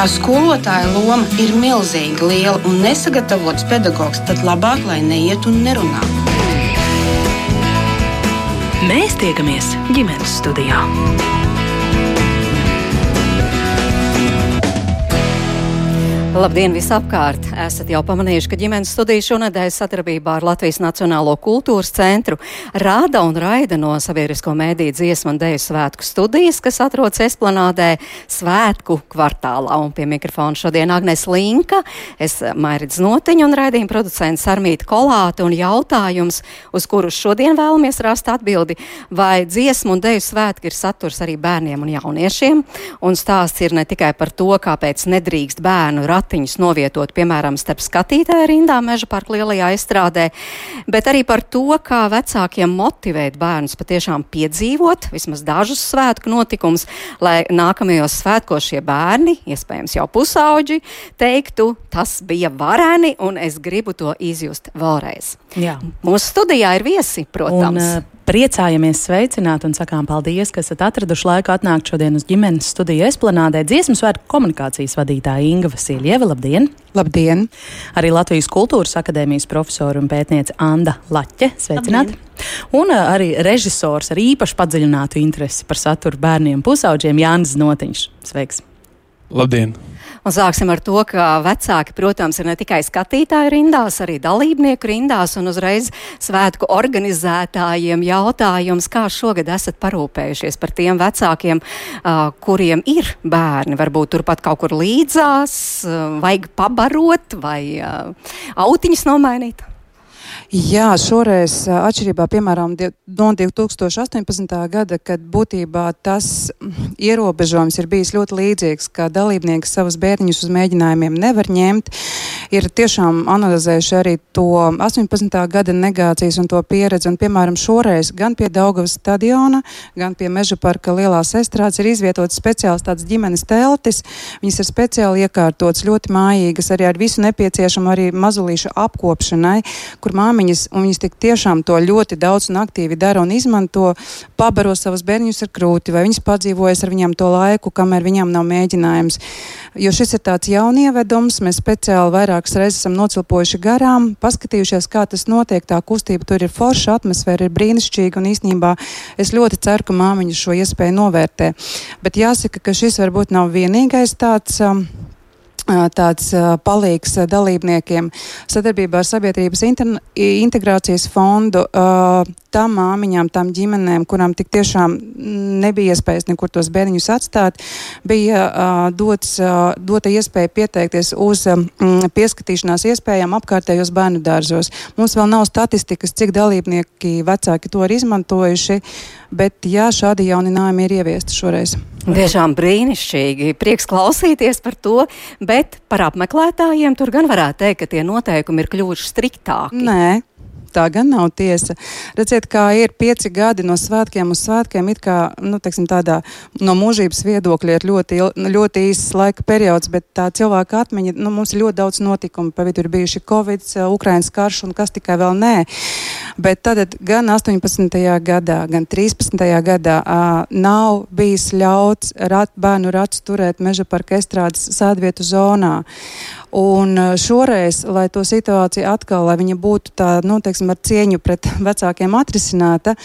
Tā skolotāja loma ir milzīgi liela un nesagatavots pedagogs tad labāk, lai neiet un nerunā. Mēs tiekamies ģimenes studijā. Labdien, visapkārt! Esat jau pamanījuši, ka ģimenes studija šonadēļ sadarbībā ar Latvijas Nacionālo kultūras centru rāda un raida no sabiedrisko mēdīju dziesmu un dēļu svētku studijas, kas atrodas Esplanādē svētku kvartālā. Un pie mikrofona šodien Agnes Linka, es Mairidz Notiņa un raidījuma producents Armīta Kolāta un jautājums, uz kuru šodien vēlamies rast atbildi, vai dziesmu un dēļu svētki ir saturs arī bērniem un jauniešiem. Un stāsts ir ne tikai par to, kāpēc nedrīkst bērnu rāt ratiņus novietot, piemēram, starp skatītāju rindām meža parka lielajā estrādē, bet arī par to, kā vecākiem motivēt bērnus patiešām piedzīvot vismaz dažus svētku notikumus, lai nākamajos svētkos šie bērni, iespējams jau pusauģi, teiktu, tas bija vareni un es gribu to izjust vēlreiz. Jā. Mūsu studijā ir viesi, protams. Un, priecājamies sveicināt un sakām paldies, ka esat atraduši laiku atnākt šodien uz ģimenes studiju esplanādē. Dziesmu svētku komunikācijas vadītāja Inga Vasiljeva. Labdien! Labdien! Arī Latvijas Kultūras akadēmijas profesora un pētniece Anda Laķe. Sveicināti! Un uh, arī režisors ar īpaši padziļinātu interesi par saturu bērniem pusauģiem Jānis Notiņš. Sveiks! Labdien! Un sāksim ar to, ka vecāki, protams, ir ne tikai skatītāju rindās, arī dalībnieku rindās un uzreiz svētku organizētājiem jautājums, kā šogad esat parūpējušies par tiem vecākiem, kuriem ir bērni, varbūt turpat kaut kur līdzās, vajag pabarot vai autiņas nomainīt. Jā, šoreiz atšķirībā piemēram no 2018. gada, kad būtībā tas ierobežojums ir bijis ļoti līdzīgs, ka dalībnieki savus bērniņus uz mēģinājumiem nevar ņemt, ir tiešām analizējuši arī to 18. gada negācijas un to pieredzi. Un, piemēram, šoreiz gan pie Daugavas stadiona, gan pie Meža parka lielās estrādes ir izvietotas speciāls tādas ģimenes teltis. Viņas ir speciāli iekārtotas, ļoti mājīgas, arī ar visu nepieciešamu arī mazulīšu apkopšanai, kur māmiņa māmiņas, un viņas tik tiešām to ļoti daudz un aktīvi dara un izmanto, pabaro savus bērniņus ar krūti, vai viņas padzīvojas ar viņiem to laiku, kamēr viņam nav mēģinājums. Jo šis ir tāds jaunievedums, mēs speciāli vairākas reizes esam nocilpojuši garām, paskatījušies, kā tas notiek, tā kustība tur ir forša, atmosfēra ir brīnišķīga, un īstenībā es ļoti ceru, ka māmiņas šo iespēju novērtē. Bet jāsaka, ka šis varbūt nav vienīgais tāds. Um, tāds palīgs dalībniekiem sadarbībā ar Sabiedrības integrācijas fondu tam māmiņām, tam ģimenēm, kurām tik tiešām nebija iespējas nekur tos bērniņus atstāt, bija dots, dota iespēja pieteikties uz pieskatīšanās iespējām apkārtējos bērnu dārzos. Mums vēl nav statistikas, cik dalībnieki vecāki to ir izmantojuši, bet jā, šādi jauninājumi ir ieviesti šoreiz. Tiešām brīnišķīgi. Prieks klausīties par to, bet par apmeklētājiem tur gan varētu teikt, ka tie noteikumi ir kļuvuši striktāki. Nē, tā gan nav tiesa. Redziet, kā ir pieci gadi no svētkiem uz svētkiem, it kā, nu, teiksim, tādā no mūžības viedokļa ir ļoti, ļoti īsts laika periods, bet tā cilvēka atmiņa, nu, mums ir ļoti daudz notikumu. Pa vidu ir bijuši Covid, Ukrainas karš un kas tikai vēl nē. Bet tad gan 18. gadā, gan 13. gadā uh, nav bijis ļauts rat, bērnu rats turēt meža parka estrādes sēdvietu zonā. Un šoreiz, lai to situāciju atkal, lai viņa būtu tā, nu, teiksim, ar cieņu pret vecākiem atrisināta,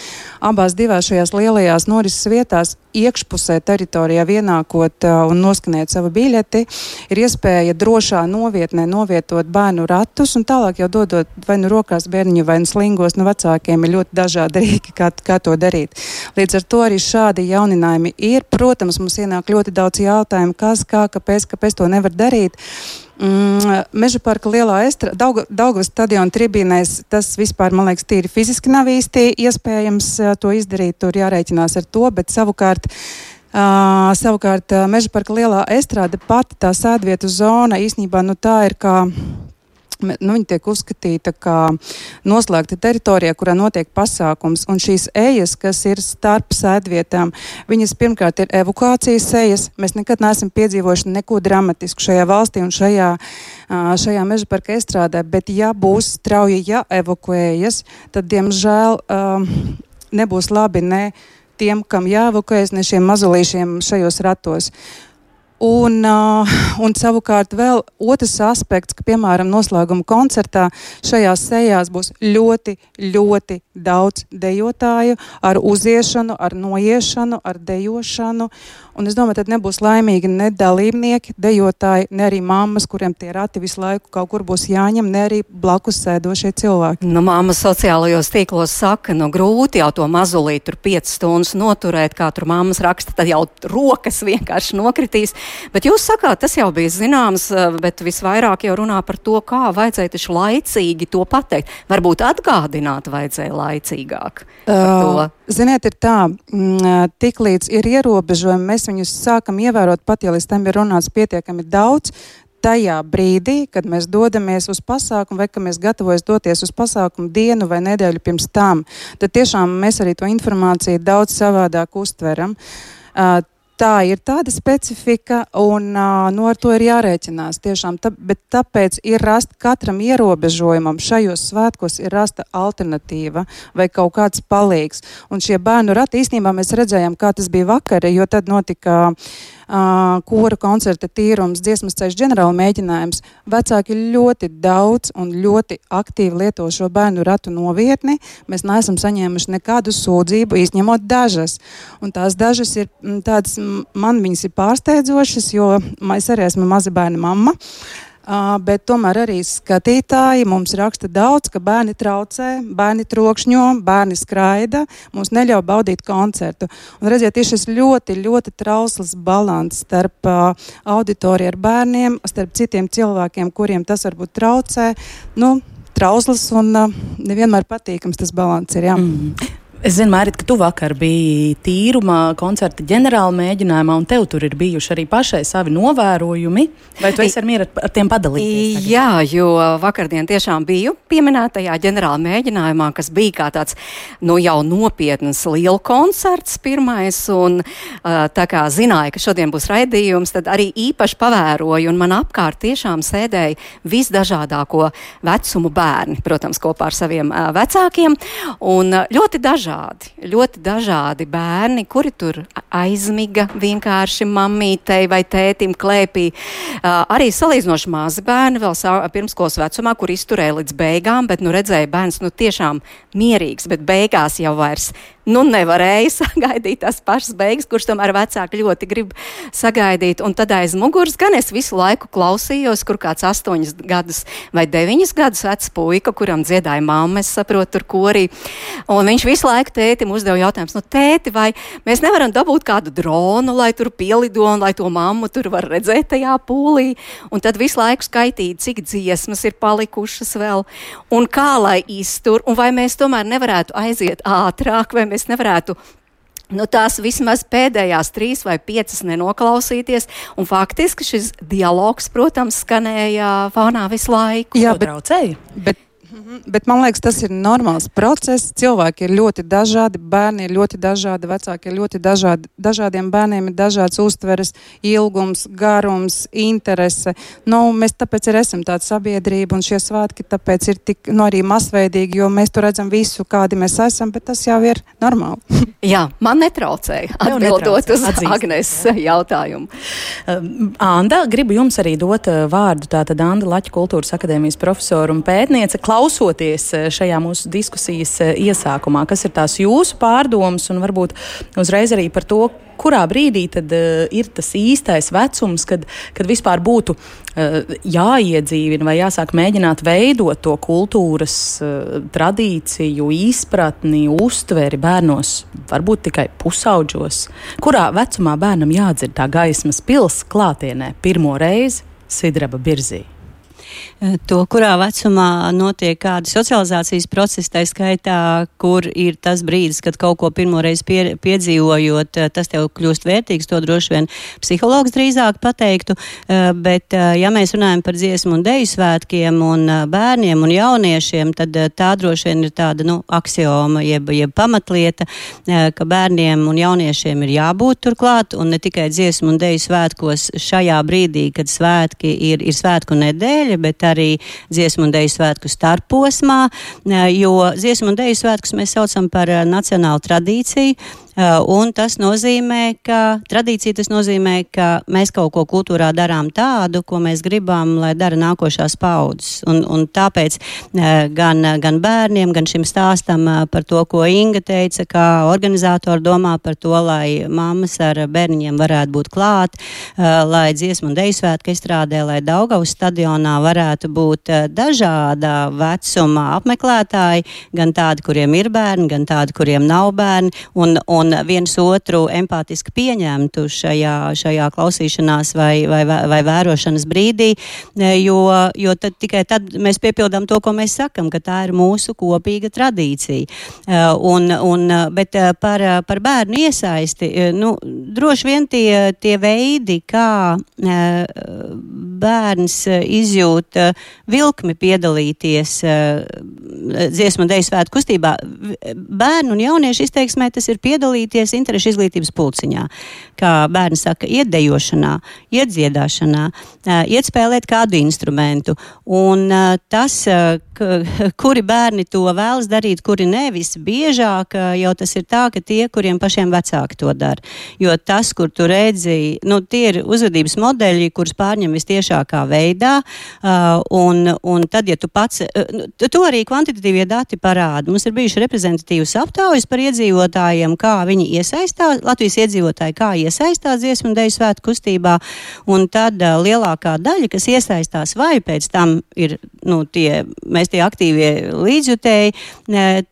abās divās šajās lielajās norises vietās iekšpusē teritorijā vienākot uh, un noskanēt savu biļeti, ir iespēja drošā novietnē novietot bērnu ratus un tālāk jau dodot vai nu rokās bērniņu vai nu slingos, nu vecākiem ir ļoti dažādi rīki, kā, kā to darīt. Līdz ar to arī šādi jauninājumi ir. Protams, mums ienāk ļoti daudz jautājumu, kas, kā, kāpēc, kāpēc to nevar darīt. Mm, Meža parka lielā estra, Daug, Daugavas stadiona tribīnēs tas vispār, man liekas, tīri fiziski nav īsti iespējams uh, to izdarīt. Tur jārēķinās ar to, bet savukārt. Uh, savukārt, Meža parka lielā estrāde pati tā sēdvietu zona īsnībā nu, tā ir kā nu, viņa tiek uzskatīta kā noslēgta teritorija, kurā notiek pasākums. Un šīs ejas, kas ir starp sēdvietām, viņas pirmkārt ir evakuācijas ejas. Mēs nekad neesam piedzīvojuši neko dramatisku šajā valstī un šajā, šajā meža parka estrādē, bet ja būs strauji jāevakuējas, tad, diemžēl, nebūs labi ne tiem, kam jāevakuējas, ne šiem mazulīšiem šajos ratos. Un, uh, un savukārt vēl otrs aspekts, ka, piemēram, noslēguma koncertā šajās sejās būs ļoti, ļoti daudz dejotāju ar uziešanu, ar noiešanu, ar dejošanu. Un es domāju, tad nebūs laimīgi ne dalībnieki, dejotāji, ne arī mammas, kuriem tie rati visu laiku kaut kur būs jāņem, ne arī blakus sēdošie cilvēki. Nu, mamma sociālajos tīklos saka, nu grūti jau to mazulīt tur 5 stundas noturēt, kā tur mammas raksta, tad jau rokas vienkārši nokritīs. Bet jūs sakāt, tas jau bija zināms, bet visvairāk jau runā par to, kā vajadzēja taču laicīgi to pateikt. Varbūt atgādināt vajadzēja laicīgāk. Uh, ziniet, ir tā, mm, tik līdz ir ierobežojumi, mēs viņus sākam ievērot pat, ja līdz tam ir runāts pietiekami daudz. Tajā brīdī, kad mēs dodamies uz pasākumu, vai ka mēs gatavojamies doties uz pasākumu dienu vai nedēļu pirms tam, tad tiešām mēs arī to informāciju daudz savādāk uztveram. Uh, tā ir tāda specifika, un uh, nu, ar to ir jārēķinās. Tiešām, tā, bet tāpēc ir rast katram ierobežojumam šajos svētkos ir rasta alternatīva vai kaut kāds palīgs. Un šie bērnu rati īstenībā mēs redzējām, kā tas bija vakar, jo tad notika. Uh, kora koncerta tīrums, dziesmas ceļš ģenerāla mēģinājums. Vecāki ļoti daudz un ļoti aktīvi lieto šo bērnu ratu novietni. Mēs neesam saņēmuši nekādu sūdzību, izņemot dažas. Un tās dažas ir tādas, man viņas ir pārsteidzošas, jo es arī esmu maza bērna mamma. Bet tomēr arī skatītāji mums raksta daudz, ka bērni traucē, bērni trokšņo, bērni skraida, mums neļauj baudīt koncertu. Un redziet, ir šis ļoti, ļoti trausls balans starp uh, auditoriju ar bērniem, starp citiem cilvēkiem, kuriem tas varbūt traucē. Nu, trausls un uh, nevienmēr patīkams tas balans ir. Jā. Mm. Es zinu, Mārīt, ka tu vakar biji tīruma koncerta ģenerāla mēģinājumā, un tev tur ir bijuši arī pašai savi novērojumi. Vai tu esi ar mieru ar, tiem padalīties? Tagad? Jā, jo vakardien tiešām biju pieminētajā ģenerāla mēģinājumā, kas bija kā tāds nu, jau nopietns liela koncerts pirmais, un tā kā zināja, ka šodien būs raidījums, tad arī īpaši pavēroju, un man apkārt tiešām sēdēja visdažādāko vecumu bērni, protams, kopā ar saviem vecākiem, un ļoti dažādi dažādi, ļoti dažādi bērni, kuri tur aizmiga vienkārši mammītei vai tētim klēpī. Uh, arī salīdzinoši mazi bērni vēl pirmskolas vecumā, kur izturēja līdz beigām, bet nu redzēja bērns nu tiešām mierīgs, bet beigās jau vairs nu, nevarēja sagaidīt tās pašas beigas, kuras tomēr vecāki ļoti grib sagaidīt. Un tad aiz muguras gan es visu laiku klausījos, kur kāds astoņus gadus vai deviņus gadus vecs puika, kuram dziedāja mamma, es saprotu, tur korī. Un viņš visu laiku tētim uzdeva jautājumus, nu, tēti, vai mēs nevaram dabūt kādu dronu, lai tur pielido un lai to mammu tur var redzēt tajā pūlī. Un tad visu laiku skaitīja, cik dziesmas ir palikušas vēl un kā lai iztur, un vai mēs tomēr nevarētu aiziet ātrāk, vai mēs mēs nevarētu Nu, tās vismaz pēdējās trīs vai piecas nenoklausīties. Un faktiski šis dialogs, protams, skanēja fonā visu laiku. Jā, bet. Bet bet man liekas, tas ir normāls process. Cilvēki ir ļoti dažādi, bērni ir ļoti dažādi, vecāki ir ļoti dažādi. Dažādiem bērniem ir dažāds uztveres, ilgums, garums, interese. Nu, mēs tāpēc arī esam tāda sabiedrība, un šie svētki tāpēc ir tik nu, arī masveidīgi, jo mēs tur redzam visu, kādi mēs esam, bet tas jau ir normāli. Jā, man netraucēja atbildot uz Agnes jautājumu. Um, Anda, gribu jums arī dot uh, vārdu. Tātad Anda Laķa kultūras akadēmijas profesora un pētniece. Klaus klausoties eh, šajā mūsu diskusijas eh, iesākumā, kas ir tās jūsu pārdomas un varbūt uzreiz arī par to, kurā brīdī tad uh, ir tas īstais vecums, kad, kad vispār būtu uh, jāiedzīvina vai jāsāk mēģināt veidot to kultūras uh, tradīciju, izpratni, uztveri bērnos, varbūt tikai pusauģos. Kurā vecumā bērnam jādzird tā gaismas pils klātienē pirmo reizi Sidraba Birzī? Eh, to, kurā vecumā notiek kādi socializācijas procesi, tā skaitā, kur ir tas brīdis, kad kaut ko pirmoreiz pie, piedzīvojot, eh, tas tev kļūst vērtīgs, to droši vien psihologs drīzāk pateiktu, eh, bet ja mēs runājam par dziesmu un deju svētkiem un bērniem un jauniešiem, tad tā droši vien ir tāda, nu, aksioma, jeb, jeb pamatlieta, ka bērniem un jauniešiem ir jābūt turklāt un ne tikai dziesmu un deju svētkos šajā brīdī, kad svētki ir, ir svētku nedēļa, bet arī dziesmu un deju svētku starposmā, jo dziesmu un deju svētkus mēs saucam par nacionālu tradīciju Un tas nozīmē, ka tradīcija tas nozīmē, ka mēs kaut ko kultūrā darām tādu, ko mēs gribam, lai dara nākošās paudzes. Un, un tāpēc gan, gan bērniem, gan šim stāstam par to, ko Inga teica, kā organizatori domā par to, lai mammas ar bērniņiem varētu būt klāt, lai dziesmu un deju svētku izstrādē, lai Daugavas stadionā varētu būt dažāda vecuma apmeklētāji, gan tādi, kuriem ir bērni, gan tādi, kuriem nav bērni, un, un viens otru empātiski pieņemtu šajā, šajā klausīšanās vai, vai, vai vērošanas brīdī, jo, jo tad, tikai tad mēs piepildām to, ko mēs sakam, ka tā ir mūsu kopīga tradīcija. Un, un, bet par, par bērnu iesaisti, nu, droši vien tie, tie veidi, kā bērns izjūt vilkmi piedalīties dziesmu un deju svētku kustībā. Bērnu un jauniešu izteiksmē tas ir piedalīties interešu izglītības pulciņā. Kā bērni saka, iedejošanā, iedziedāšanā, iet spēlēt kādu instrumentu. Un tas, kuri bērni to vēlas darīt, kuri ne, visbiežāk jau tas ir tā, ka tie, kuriem pašiem vecāki to dara. Jo tas, kur tu redzi, nu, tie ir uzvedības modeļi, kurus pārņem vistiešākā veidā, un, un tad, ja tu pats, nu, to arī kvantitatīvie dati parāda. Mums ir bijuši reprezentatīvas aptaujas par iedzīvotājiem, kā viņi iesaistās, Latvijas iedzīvotāji, kā iesaistās dziesmu un deju svētku kustībā, un tad uh, lielākā daļa, kas iesaistās vai pēc tam ir, nu, tie, mēs tie aktīvie līdzjutēji,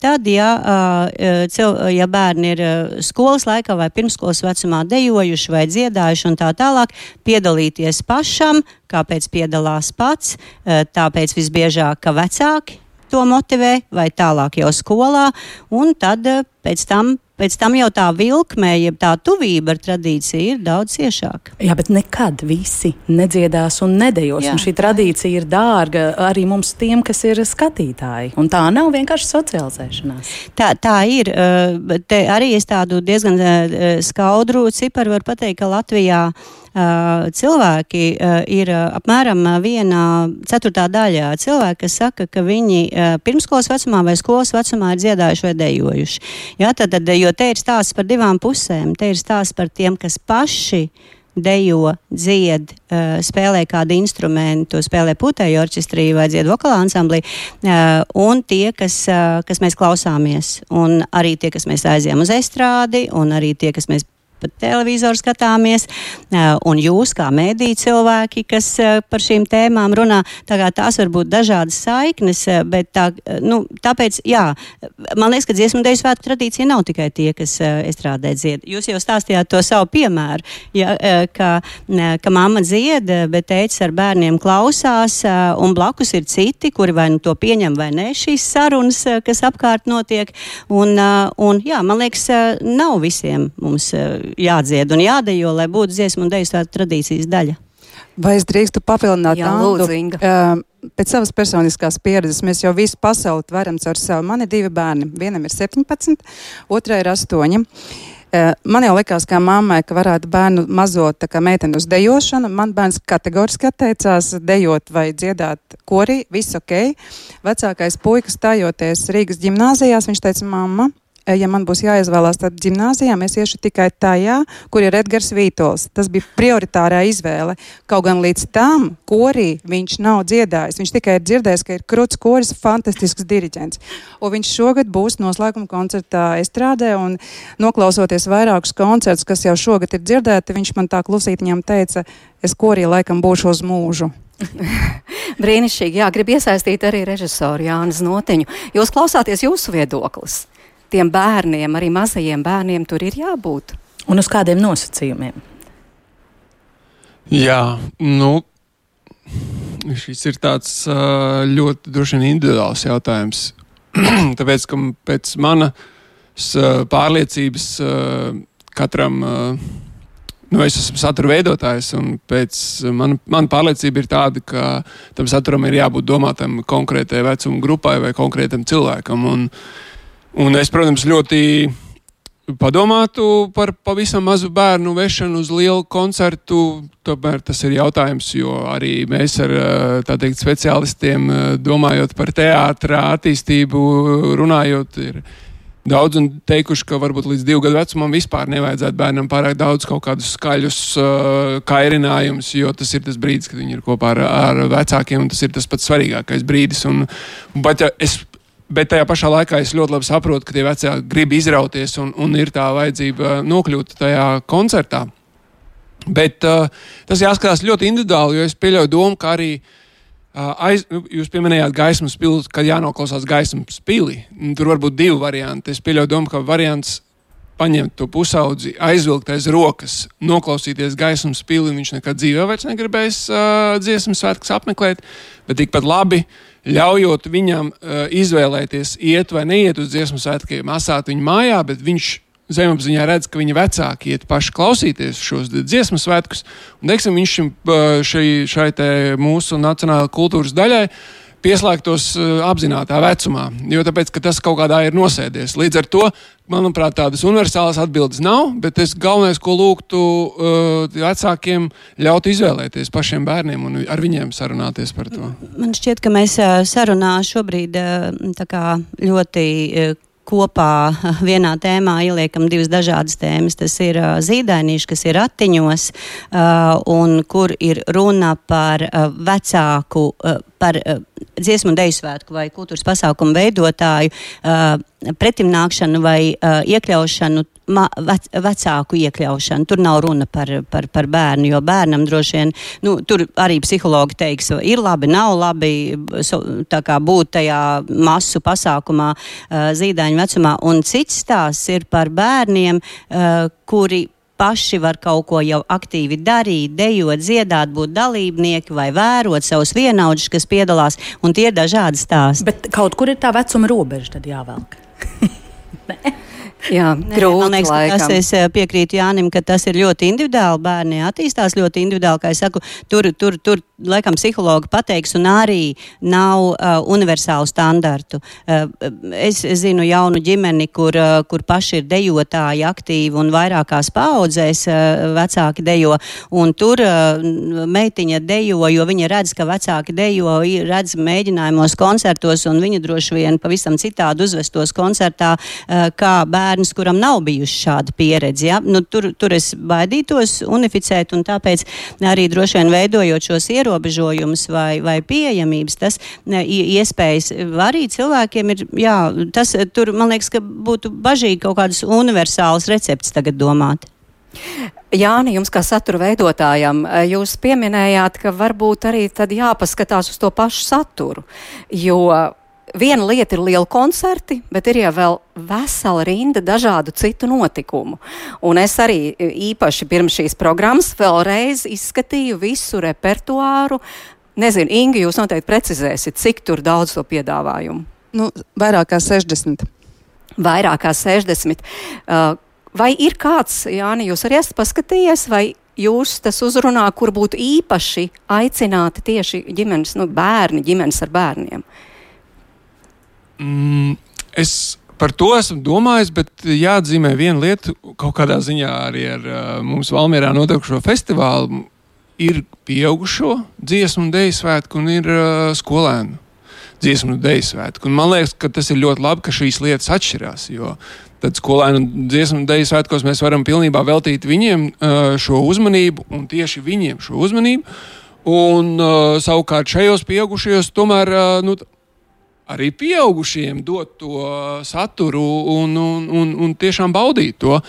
tad, ja, uh, cil, ja bērni ir skolas laikā vai pirmskolas vecumā dejojuši vai dziedājuši un tā tālāk, piedalīties pašam, kāpēc piedalās pats, tāpēc visbiežāk, ka vecāki to motivē, vai tālāk jau skolā, un tad pēc tam pēc tam jau tā vilkmē, jeb tā tuvība ar tradīciju ir daudz ciešāka. Jā, bet nekad visi nedziedās un nedējos. Un šī tradīcija ir dārga arī mums, tiem, kas ir skatītāji. Un tā nav vienkārši socializēšanās. Tā, tā ir. Eh, te arī es tādu diezgan eh, skaudru ciparu varu pateikt, ka Latvijā cilvēki ir apmēram viena ceturtā daļa cilvēki, kas saka, ka viņi pirmskolas vecumā vai skolas vecumā ir dziedājuši vai dejojuši. Jā, tad, tad, jo te ir stāsts par divām pusēm. Te ir stāsts par tiem, kas paši dejo, dzied, spēlē kādu instrumentu, spēlē putēju orķestrī vai dzied vokālā ansamblī, un tie, kas, kas mēs klausāmies, un arī tie, kas mēs aizjām uz estrādi, un arī tie, kas mēs pa televizoru skatāmies, un jūs kā mēdī cilvēki, kas par šīm tēmām runā, tā kā tās var būt dažādas saiknes, bet tā, nu, tāpēc, jā, man liekas, ka dziesmu deju svētku tradīcija nav tikai tie, kas estrādē dzied. Jūs jau stāstījāt to savu piemēru, ja, ka, ka mamma dzied, bet teicis ar bērniem klausās, un blakus ir citi, kuri vai nu to pieņem vai ne šīs sarunas, kas apkārt notiek, un, un jā, man liekas, nav visiem mums jādzied un jādejo, lai būtu dziesmu un deju svētku tradīcijas daļa. Vai es drīkstu papildināt? Jā, lūdzu, Inga. Uh, pēc savas personiskās pieredzes mēs jau visu pasauli varam caur sevi. Man ir divi bērni. Vienam ir 17, otrai ir 8. Man jau likās, kā mammai, ka varētu bērnu mazot tā kā meiteni uz dejošanu. Man bērns kategoriski atteicās dejot vai dziedāt korī, viss ok. Vecākais puikas stājoties Rīgas ģimnāzijās, viņš teica, mamma, ja man būs jāizvēlās tad gimnāzijā, es iešu tikai tajā, kur ir Edgars Vītols. Tas bija prioritārā izvēle. Kaut gan līdz tam korī viņš nav dziedājis. Viņš tikai ir dzirdējis, ka ir krūts koris, fantastisks diriģents. Un viņš šogad būs noslēguma koncertā Estrādē un noklausoties vairākus koncertus, kas jau šogad ir dzirdēti, viņš man tā klusītiņam teica, es korī laikam būšu uz mūžu. Brīnišķīgi, jā, grib iesaistīt arī režisoru Jānis Notiņu. Jūs klausāties jūsu viedoklis tiem bērniem, arī mazajiem bērniem, tur ir jābūt. Un uz kādiem nosacījumiem? Jā, nu, šis ir tāds ļoti droši vien individuāls jautājums. Tāpēc, ka pēc manas pārliecības katram, nu, es esmu satura veidotājs, un pēc man, man pārliecība ir tāda, ka tam saturam ir jābūt domātam konkrētai vecuma grupai vai konkrētam cilvēkam. Un, uh, Un es, protams, ļoti padomātu par pavisam mazu bērnu vešanu uz lielu koncertu. Tomēr tas ir jautājums, jo arī mēs ar teikt, speciālistiem domājot par teātra attīstību, runājot, ir Daudz un teikuši, ka varbūt līdz divu gadu vecumam vispār nevajadzētu bērnam pārāk daudz kaut kādus skaļus uh, kairinājumus, jo tas ir tas brīdis, kad viņi ir kopā ar, ar vecākiem, un tas ir tas pats svarīgākais brīdis. Un, bet, es, bet tajā pašā laikā es ļoti labi saprotu, ka tie vecāki grib izrauties un, un ir tā vajadzība nokļūt tajā koncertā. Bet uh, tas jāskatās ļoti individuāli, jo es pieļauju domu, ka arī uh, Aiz, nu, jūs pieminējāt gaismas pili, kad jānoklausās gaismas pili. Tur var būt divi varianti. Es pieļauju domu, ka variants paņemt to pusaudzi, aizvilkt aiz rokas, noklausīties gaismas pili, viņš nekad dzīvē vairs negribēs uh, dziesmu svētkus apmeklēt, bet tikpat labi ļaujot viņam uh, izvēlēties, iet vai neiet uz dziesmu svētkiem, asāt viņu mājā, bet viņš zemapziņā redz, ka viņa vecāki iet paši klausīties šos dziesmu svētkus, un teiksim, viņš šim, šai, šai mūsu nacionālajai kultūras daļai pieslēgtos apzinātajā vecumā, jo tāpēc, tas kaut kādā ir nosēdies. Līdz ar to, manuprāt, tādas universālas atbildes nav, bet es galvenais, ko lūgtu uh, vecākiem, ļaut izvēlēties pašiem bērniem un ar viņiem sarunāties par to. Man šķiet, ka mēs sarunā šobrīd ļoti kopā vienā tēmā ieliekam divas dažādas tēmas. Tas ir uh, zīdainīši, kas ir ratiņos, uh, un kur ir runa par uh, vecāku, uh, par uh, dziesmu un deju svētku vai kultūras pasākumu veidotāju uh, pretimnākšanu vai uh, iekļaušanu ma, vec, vecāku iekļaušanu. Tur nav runa par, par, par bērnu, jo bērnam droši vien, nu, tur arī psihologi teiks, ir labi, nav labi so, būt tajā masu pasākumā uh, zīdaiņu vecumā. Un cits stāsts ir par bērniem, uh, kuri paši var kaut ko jau aktīvi darīt, dejot, dziedāt, būt dalībnieki vai vērot savus vienaudžus, kas piedalās, un tie ir dažādi stāsti. Bet kaut kur ir tā vecuma robeža tad jāvelk. Jā, grūti. Man liekas, tas es eh, piekrītu Jānim, ka tas ir ļoti individuāli. Bērni attīstās ļoti individuāli, kā es saku, tur, tur, tur laikam psihologi pateiks, un arī nav uh, universālu standartu. Uh, es zinu jaunu ģimeni, kur, uh, kur paši ir dejotāji aktīvi un vairākās paudzēs uh, vecāki dejo, un tur uh, meitiņa dejo, jo viņa redz, ka vecāki dejo, redz mēģinājumos koncertos, un viņa droši vien pavisam citādi uzvestos koncertā, uh, kā bērns, kuram nav bijuši šāda pieredze. Ja? Nu, tur, tur es baidītos unificēt, un tāpēc arī droši vien veidojot šos ierobežojumus, vai, vai pieejamības, tas iespējas arī cilvēkiem ir, jā, tas tur, man liekas, ka būtu bažīgi kaut kādas universālas receptes tagad domāt. Jāni, jums kā satura veidotājam, jūs pieminējāt, ka varbūt arī tad jāpaskatās uz to pašu saturu, jo viena lieta ir liela koncerti, bet ir jau vēl vesela rinda dažādu citu notikumu. Un es arī e, īpaši pirms šīs programmas vēlreiz izskatīju visu repertuāru. Nezinu, Inga, jūs noteikti precizēsiet, cik tur daudz to piedāvājumu. Nu, vairāk kā 60. Vairāk kā 60. Uh, vai ir kāds, Jāni, jūs arī esat paskatījies, vai jūs tas uzrunā, kur būtu īpaši aicināti tieši ģimenes, nu, bērni, ģimenes ar bērniem? Uh, Mm, es par to esmu domājis, bet jāatzīmē viena lieta, kaut kādā ziņā arī ar uh, mums Valmjerā notikušo festivālu. Ir pieaugušo dziesmu un dēļu svētku, un ir uh, skolēnu dziesmu un dēļu svētku. Un man liekas, ka tas ir ļoti labi, ka šīs lietas atšķirās. Jo tad skolēnu dziesmu un dēļu svētkos mēs varam pilnībā veltīt viņiem uh, šo uzmanību, un tieši viņiem šo uzmanību. Un uh, savukārt šajos pieaugušajos tomēr uh, nu, arī pieaugušiem dot to saturu un, un, un, un tiešām baudīt to.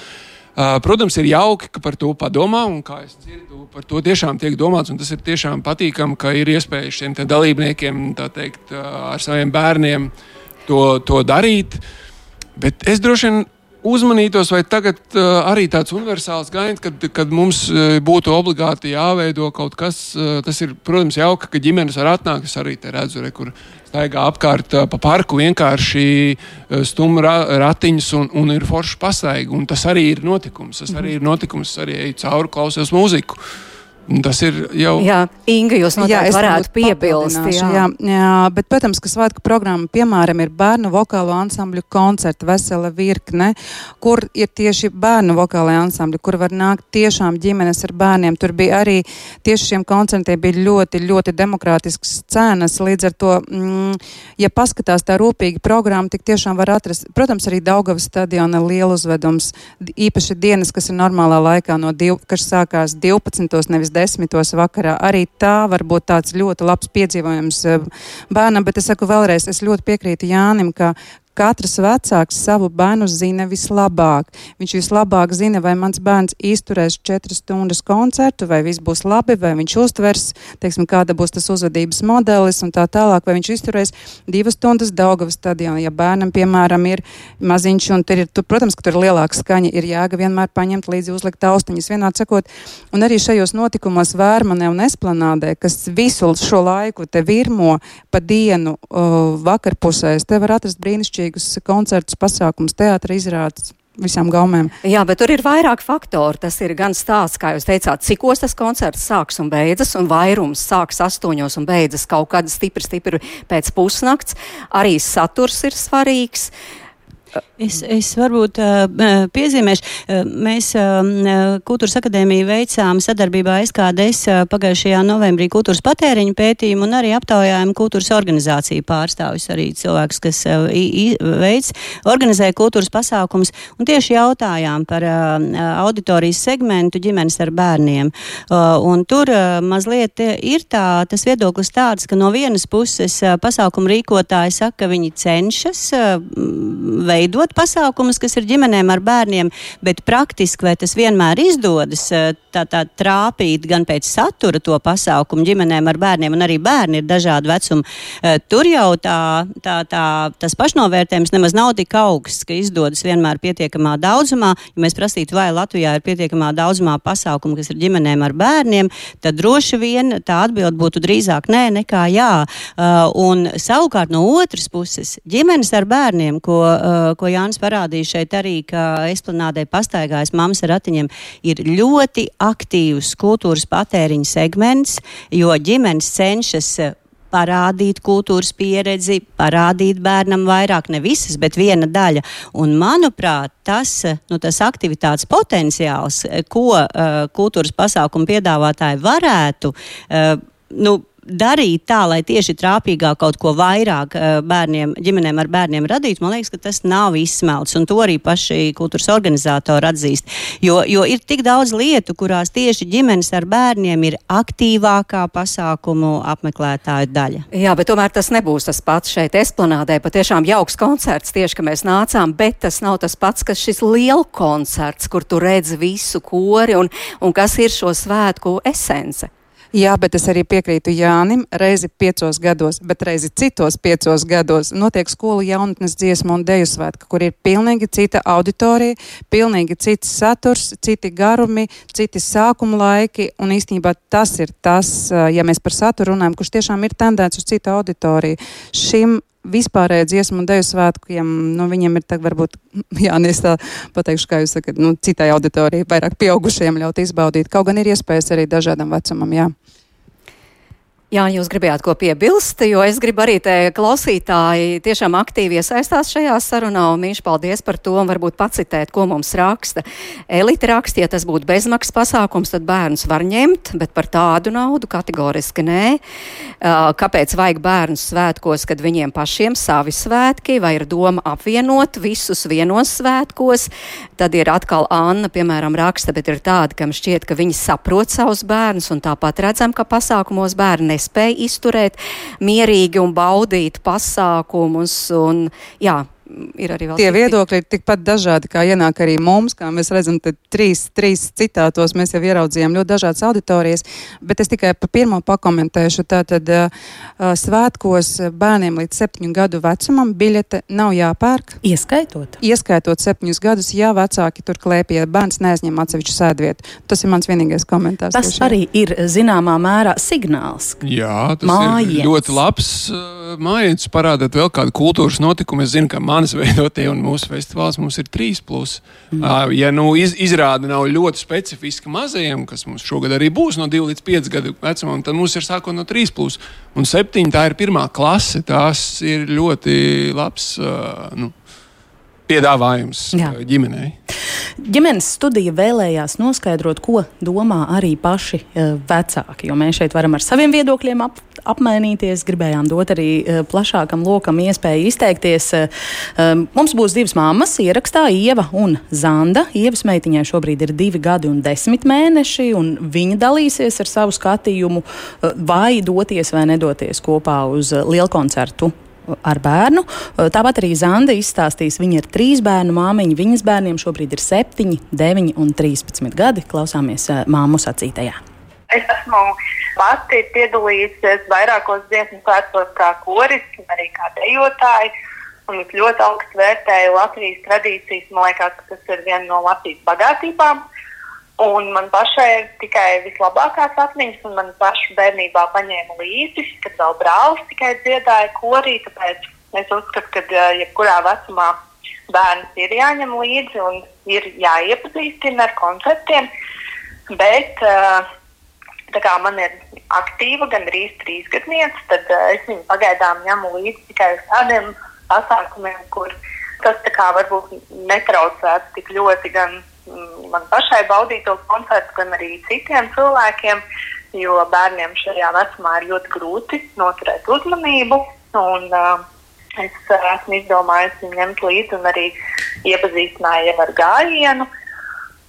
Uh, protams, ir jauki, ka par to padomā, un kā es dzirdu, par to tiešām tiek domāts. Tas ir tiešām patīkami, ka ir iespēja šiem dalībniekiem teikt, uh, ar saviem bērniem to, to darīt. Bet es droši vien uzmanītos, vai tagad uh, arī tāds universāls gaids, kad, kad mums uh, būtu obligāti jāveido kaut kas. Uh, tas ir, protams, jauki, ka ģimenes var atnākt. Es arī te redzu, re, kur staigā apkārt pa parku, vienkārši stumj ra ratiņus un, un ir forši pastaigi. Tas arī ir notikums. Tas arī ir notikums, arī eju cauri, klausos mūziku. Tas ir jau. Jā, Inga, jūs noteikti Jā, varētu piebilst. Jā. Jā, jā, bet, protams, ka svētku programma, piemēram, ir bērnu vokālo ansambļu koncerta vesela virkne, kur ir tieši bērnu vokālajā ansambļi, kur var nākt tiešām ģimenes ar bērniem. Tur bija arī tieši šiem koncertiem bija ļoti, ļoti demokrātisks cenas. Līdz ar to, mm, ja paskatās tā rūpīgi programma, tik tiešām var atrast, protams, arī Daugavas stadiona liela uzvedums, d- īpaši dienas, kas ir normālā laikā no div, kas sākās 12. nevis 10. vakarā. Arī tā var būt tāds ļoti labs piedzīvojums eh, bērnam, bet es saku vēlreiz, es ļoti piekrītu Jānim, ka Katrs vecāks savu bērnu zina vislabāk. Viņš vislabāk zina, vai mans bērns izturēs četras stundas koncertu, vai viss būs labi, vai viņš uztvers, teiksim, kāda būs tas uzvedības modelis un tā tālāk, vai viņš izturēs divas stundas Daugavas stadionā. Ja bērnam, piemēram, ir maziņš un tur ir, tur, protams, ka tur ir lielāka skaņa, ir jēga vienmēr paņemt līdzi uzlikt austiņas, vienādi sakot. Un arī šajos notikumos Vērmanē un Esplanādē, kas visu šo laiku te virmo pa dienu uh, vakarpusēs, te var atrast brīnišķīgus koncertus, pasākums, teātra izrādes visām gaumēm. Jā, bet tur ir vairāk faktoru. Tas ir gan stāsts, kā jūs teicāt, cikos tas koncerts sāks un beidzas, un vairums sāks astoņos un beidzas kaut kad stipri, stipri pēc pusnakts. Arī saturs ir svarīgs. Es, es varbūt uh, piezīmēšu, uh, mēs uh, Kultūras akadēmiju veicām sadarbībā SKDS pagājušajā novembrī kultūras patēriņu pētījumu un arī aptaujājām kultūras organizāciju pārstāvis arī cilvēks, kas veids, organizē kultūras pasākums un tieši jautājām par auditorijas segmentu ģimenes ar bērniem. Un tur mazliet ir tā, tas viedoklis tāds, ka no vienas puses pasākumu rīkotāji saka, ka viņi cenšas uh, veidot pasākumus, kas ir ģimenēm ar bērniem, bet praktiski vai tas vienmēr izdodas tā, tā trāpīt gan pēc satura to pasākumu ģimenēm ar bērniem, un arī bērni ir dažādi vecumi. Tur jau tā, tā, tā, tas pašnovērtējums nemaz nav tik augsts, ka izdodas vienmēr pietiekamā daudzumā. Ja mēs prasītu, vai Latvijā ir pietiekamā daudzumā pasākumu, kas ir ģimenēm ar bērniem, tad droši vien tā atbild būtu drīzāk nē nekā jā. Un savukārt no otras puses, ģimenes ar bērniem, ko, ko Jānis parādīja šeit arī, ka esplanādē pastaigājas mammas ar ratiņiem, ir ļoti aktīvs kultūras patēriņa segments, jo ģimenes cenšas parādīt kultūras pieredzi, parādīt bērnam vairāk, ne visas, bet viena daļa. Un, manuprāt, tas, nu, tas aktivitātes potenciāls, ko uh, kultūras pasākumu piedāvātāji varētu, uh, nu, darīt tā, lai tieši trāpīgāk kaut ko vairāk bērniem, ģimenēm ar bērniem radītu, man liekas, ka tas nav izsmelts. Un to arī paši kultūras organizatori atzīst. Jo, jo ir tik daudz lietu, kurās tieši ģimenes ar bērniem ir aktīvākā pasākumu apmeklētāju daļa. Jā, bet tomēr tas nebūs tas pats šeit esplanādē. Patiešām jauks koncerts tieši, ka mēs nācām, bet tas nav tas pats, kas šis liela koncerts, kur tu redzi visu kori un, un kas ir šo svētku esence. Jā, bet es arī piekrītu Jānim. Reizi piecos gados, bet reizi citos piecos gados notiek skolu jaunatnes dziesmu un deju svētki, kur ir pilnīgi cita auditorija, pilnīgi cits saturs, citi garumi, citi sākuma laiki. Un īstenībā tas ir tas, ja mēs par saturu runājam, kurš tiešām ir tendēts uz citu auditoriju. Šim vispārēji dziesmu un deju svētkiem, nu, viņiem ir tā, varbūt, jā, es tā pateikšu, kā jūs sakat, nu, citai auditorijai, vairāk pieaugušiem ļaut izbaudīt. Kaut gan ir iespējas arī dažādam vecumam, jā. Jā, jūs gribējāt ko piebilst, jo es gribu arī te klausītāji tiešām aktīvi iesaistās šajā sarunā, un mīļš paldies par to, un varbūt pacitēt, ko mums raksta. Elite raksta, ja tas būtu bezmaksas pasākums, tad bērns var ņemt, bet par tādu naudu kategoriski nē. Kāpēc vajag bērnus svētkos, kad viņiem pašiem savi svētki, vai ir doma apvienot visus vienos svētkos? Tad ir atkal Anna, piemēram, raksta, bet ir tāda, kam šķiet, ka viņi saprot savus bērnus, un tāpat redzam, ka pasākumos bērni nespēja izturēt mierīgi un baudīt pasākumus. Un, jā, ir arī vēl Tie citi. viedokļi ir tikpat dažādi, kā ienāk arī mums, kā mēs redzam, te trīs, trīs citātos mēs jau ieraudzījām ļoti dažādas auditorijas, bet es tikai pa pirmo pakomentēšu. Tātad uh, svētkos bērniem līdz septiņu gadu vecumam biļete nav jāpērk. Ieskaitot. Ieskaitot septiņus gadus, ja vecāki tur klēpj, ja bērns neaizņem atsevišķu sēdvietu. Tas ir mans vienīgais komentārs. Tas arī ir zināmā mērā signāls. Jā, tas Mājiens. ir ļoti labs uh, mājiņš. Parādot vēl kādu kultūras notikumu. Es zinu, ka manas veidotie un mūsu festivāls mums ir 3. Plus. Mm. Ja nu, iz, izrāda nav ļoti specifiska mazajiem, kas mums šogad arī būs no 2 līdz 5 gadu vecumam, tad mums ir sākot no 3. Plus. Un 7. tā ir pirmā klase. Tās ir ļoti labs. Nu, piedāvājums Jā. ģimenei. Ģimenes studija vēlējās noskaidrot, ko domā arī paši vecāki. Jo mēs šeit varam ar saviem viedokļiem ap, apmainīties, gribējām dot arī plašākam lokam iespēju izteikties. Mums būs divas mammas ierakstā, Ieva un Zanda. Ievas meitiņai šobrīd ir divi gadi un desmit mēneši, un viņa dalīsies ar savu skatījumu, vai doties vai nedoties kopā uz lielkoncertu ar bērnu. Tāpat arī Zanda izstāstīs, viņa ir trīs bērnu māmiņa. Viņas bērniem šobrīd ir 7, 9 un 13 gadi. Klausāmies māmu sacītajā. Es esmu pati piedalījusies vairākos dziesmu svētkos kā koris, arī kā dejotāji. Un es ļoti augstu vērtēju Latvijas tradīcijas. Man liekas, tas ir viena no Latvijas bagātībām. Un man pašai ir tikai vislabākās atmiņas, un man pašu bērnībā paņēma līdzi, kad vēl brālis tikai dziedāja korī. Tāpēc es uzskatu, ka jebkurā vecumā bērns ir jāņem līdzi un ir jāiepazīstina ar konceptiem. Bet tā kā man ir aktīva, gan arī trīs gadniece, tad es viņu pagaidām ņemu līdzi tikai uz tādiem pasākumiem, kur tas varbūt netraucētu tik ļoti gan man pašai baudīt to koncertu, gan arī citiem cilvēkiem, jo bērniem šajā vecumā ir ļoti grūti noturēt uzmanību. Un, uh, es uh, esmu izdomājis viņu ņemt līdzi un arī iepazīstināju ar gājienu,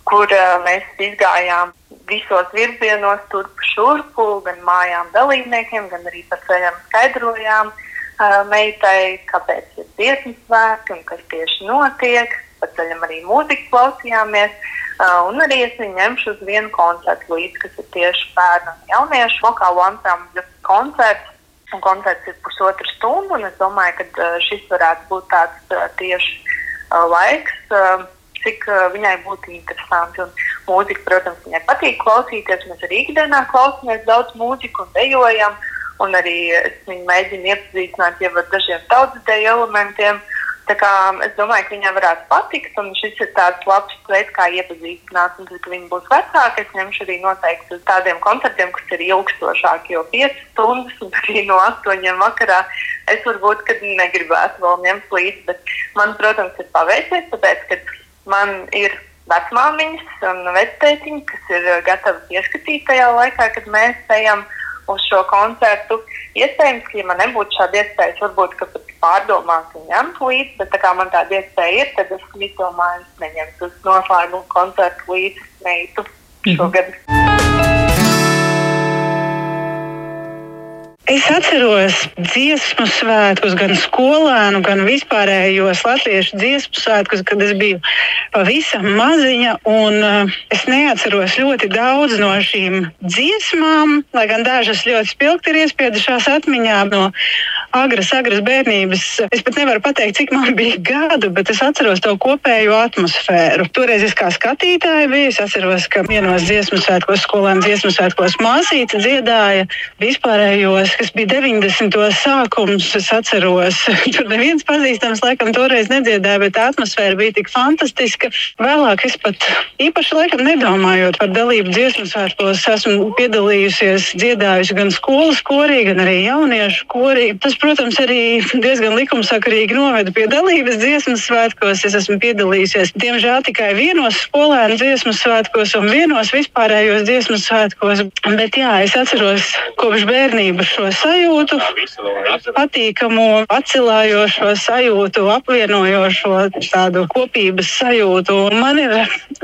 kur uh, mēs izgājām visos virzienos, turp šurpu, gan mājām dalībniekiem, gan arī pa ceļam skaidrojām uh, meitai, kāpēc ir dziesmu svētki un kas tieši notiek pa ceļam arī mūziku klausījāmies. Uh, un arī es viņu ņemšu uz vienu koncertu līdzi, kas ir tieši bērnu un jauniešu vokālu ansambļu koncerts. Un koncerts ir pusotra stunda, un es domāju, ka uh, šis varētu būt tāds uh, tieši uh, laiks, uh, cik uh, viņai būtu interesanti. Un mūzika, protams, viņai patīk klausīties. Mēs arī ikdienā klausāmies daudz mūziku un dejojam. Un arī es viņu mēģinu iepazīstināt ar dažiem tautas deju elementiem. Uh, Kā, es domāju, ka viņai varētu patikt, un šis ir tāds labs veids, kā iepazīstināt. Un, kad viņi būs vecāki, es ņemšu arī noteikti uz tādiem koncertiem, kas ir ilgstošāki, jo 5 stundas un arī no 8 vakarā es varbūt negribētu vēl ņemt līdzi. Bet man, protams, ir paveicies, tāpēc, ka man ir vecmāmiņas un vectētiņi, kas ir gatavi ieskatīt tajā laikā, kad mēs ejam uz šo koncertu. Iespējams, ka, ja man nebūtu šāda iespēja, varbūt pat pārdomāt un ņemt līdzi, bet tā kā man tāda iespēja ir, tad es izdomāju, neņemt uz noslēgumu koncertu līdzi meitu šogad. Mm -hmm. Es atceros dziesmu svētkus, gan skolēnu, gan vispārējos latviešu dziesmu svētkus, kad es biju pavisam maziņa. Uh, es neatceros ļoti daudz no šīm dziesmām, lai gan dažas ļoti spilgti ir iespiedušās atmiņā no agras, agras bērnības. Es pat nevaru pateikt, cik man bija gadu, bet es atceros to kopējo atmosfēru. Toreiz es kā skatītāja biju, es atceros, ka vienos dziesmu svētkos, skolēnu dziesmu svētkos māsīca dziedāja vispārējos kas bija 90. sākums, es atceros, tur neviens pazīstams laikam toreiz nedziedāja, bet atmosfēra bija tik fantastiska. Vēlāk es pat īpaši laikam nedomājot par dalību dziesmu svētkos, esmu piedalījusies dziedājusi gan skolas korī, gan arī jauniešu korī. Tas, protams, arī diezgan likumsakarīgi noveda pie dalības dziesmu svētkos. Es esmu piedalījusies, diemžēl, tikai vienos skolēnu dziesmu svētkos un vienos vispārējos dziesmu svētkos. Bet jā, es atceros kopš bērnības šo sajūtu, patīkamu, atcilājošo sajūtu, apvienojošo tādu kopības sajūtu. Un man ir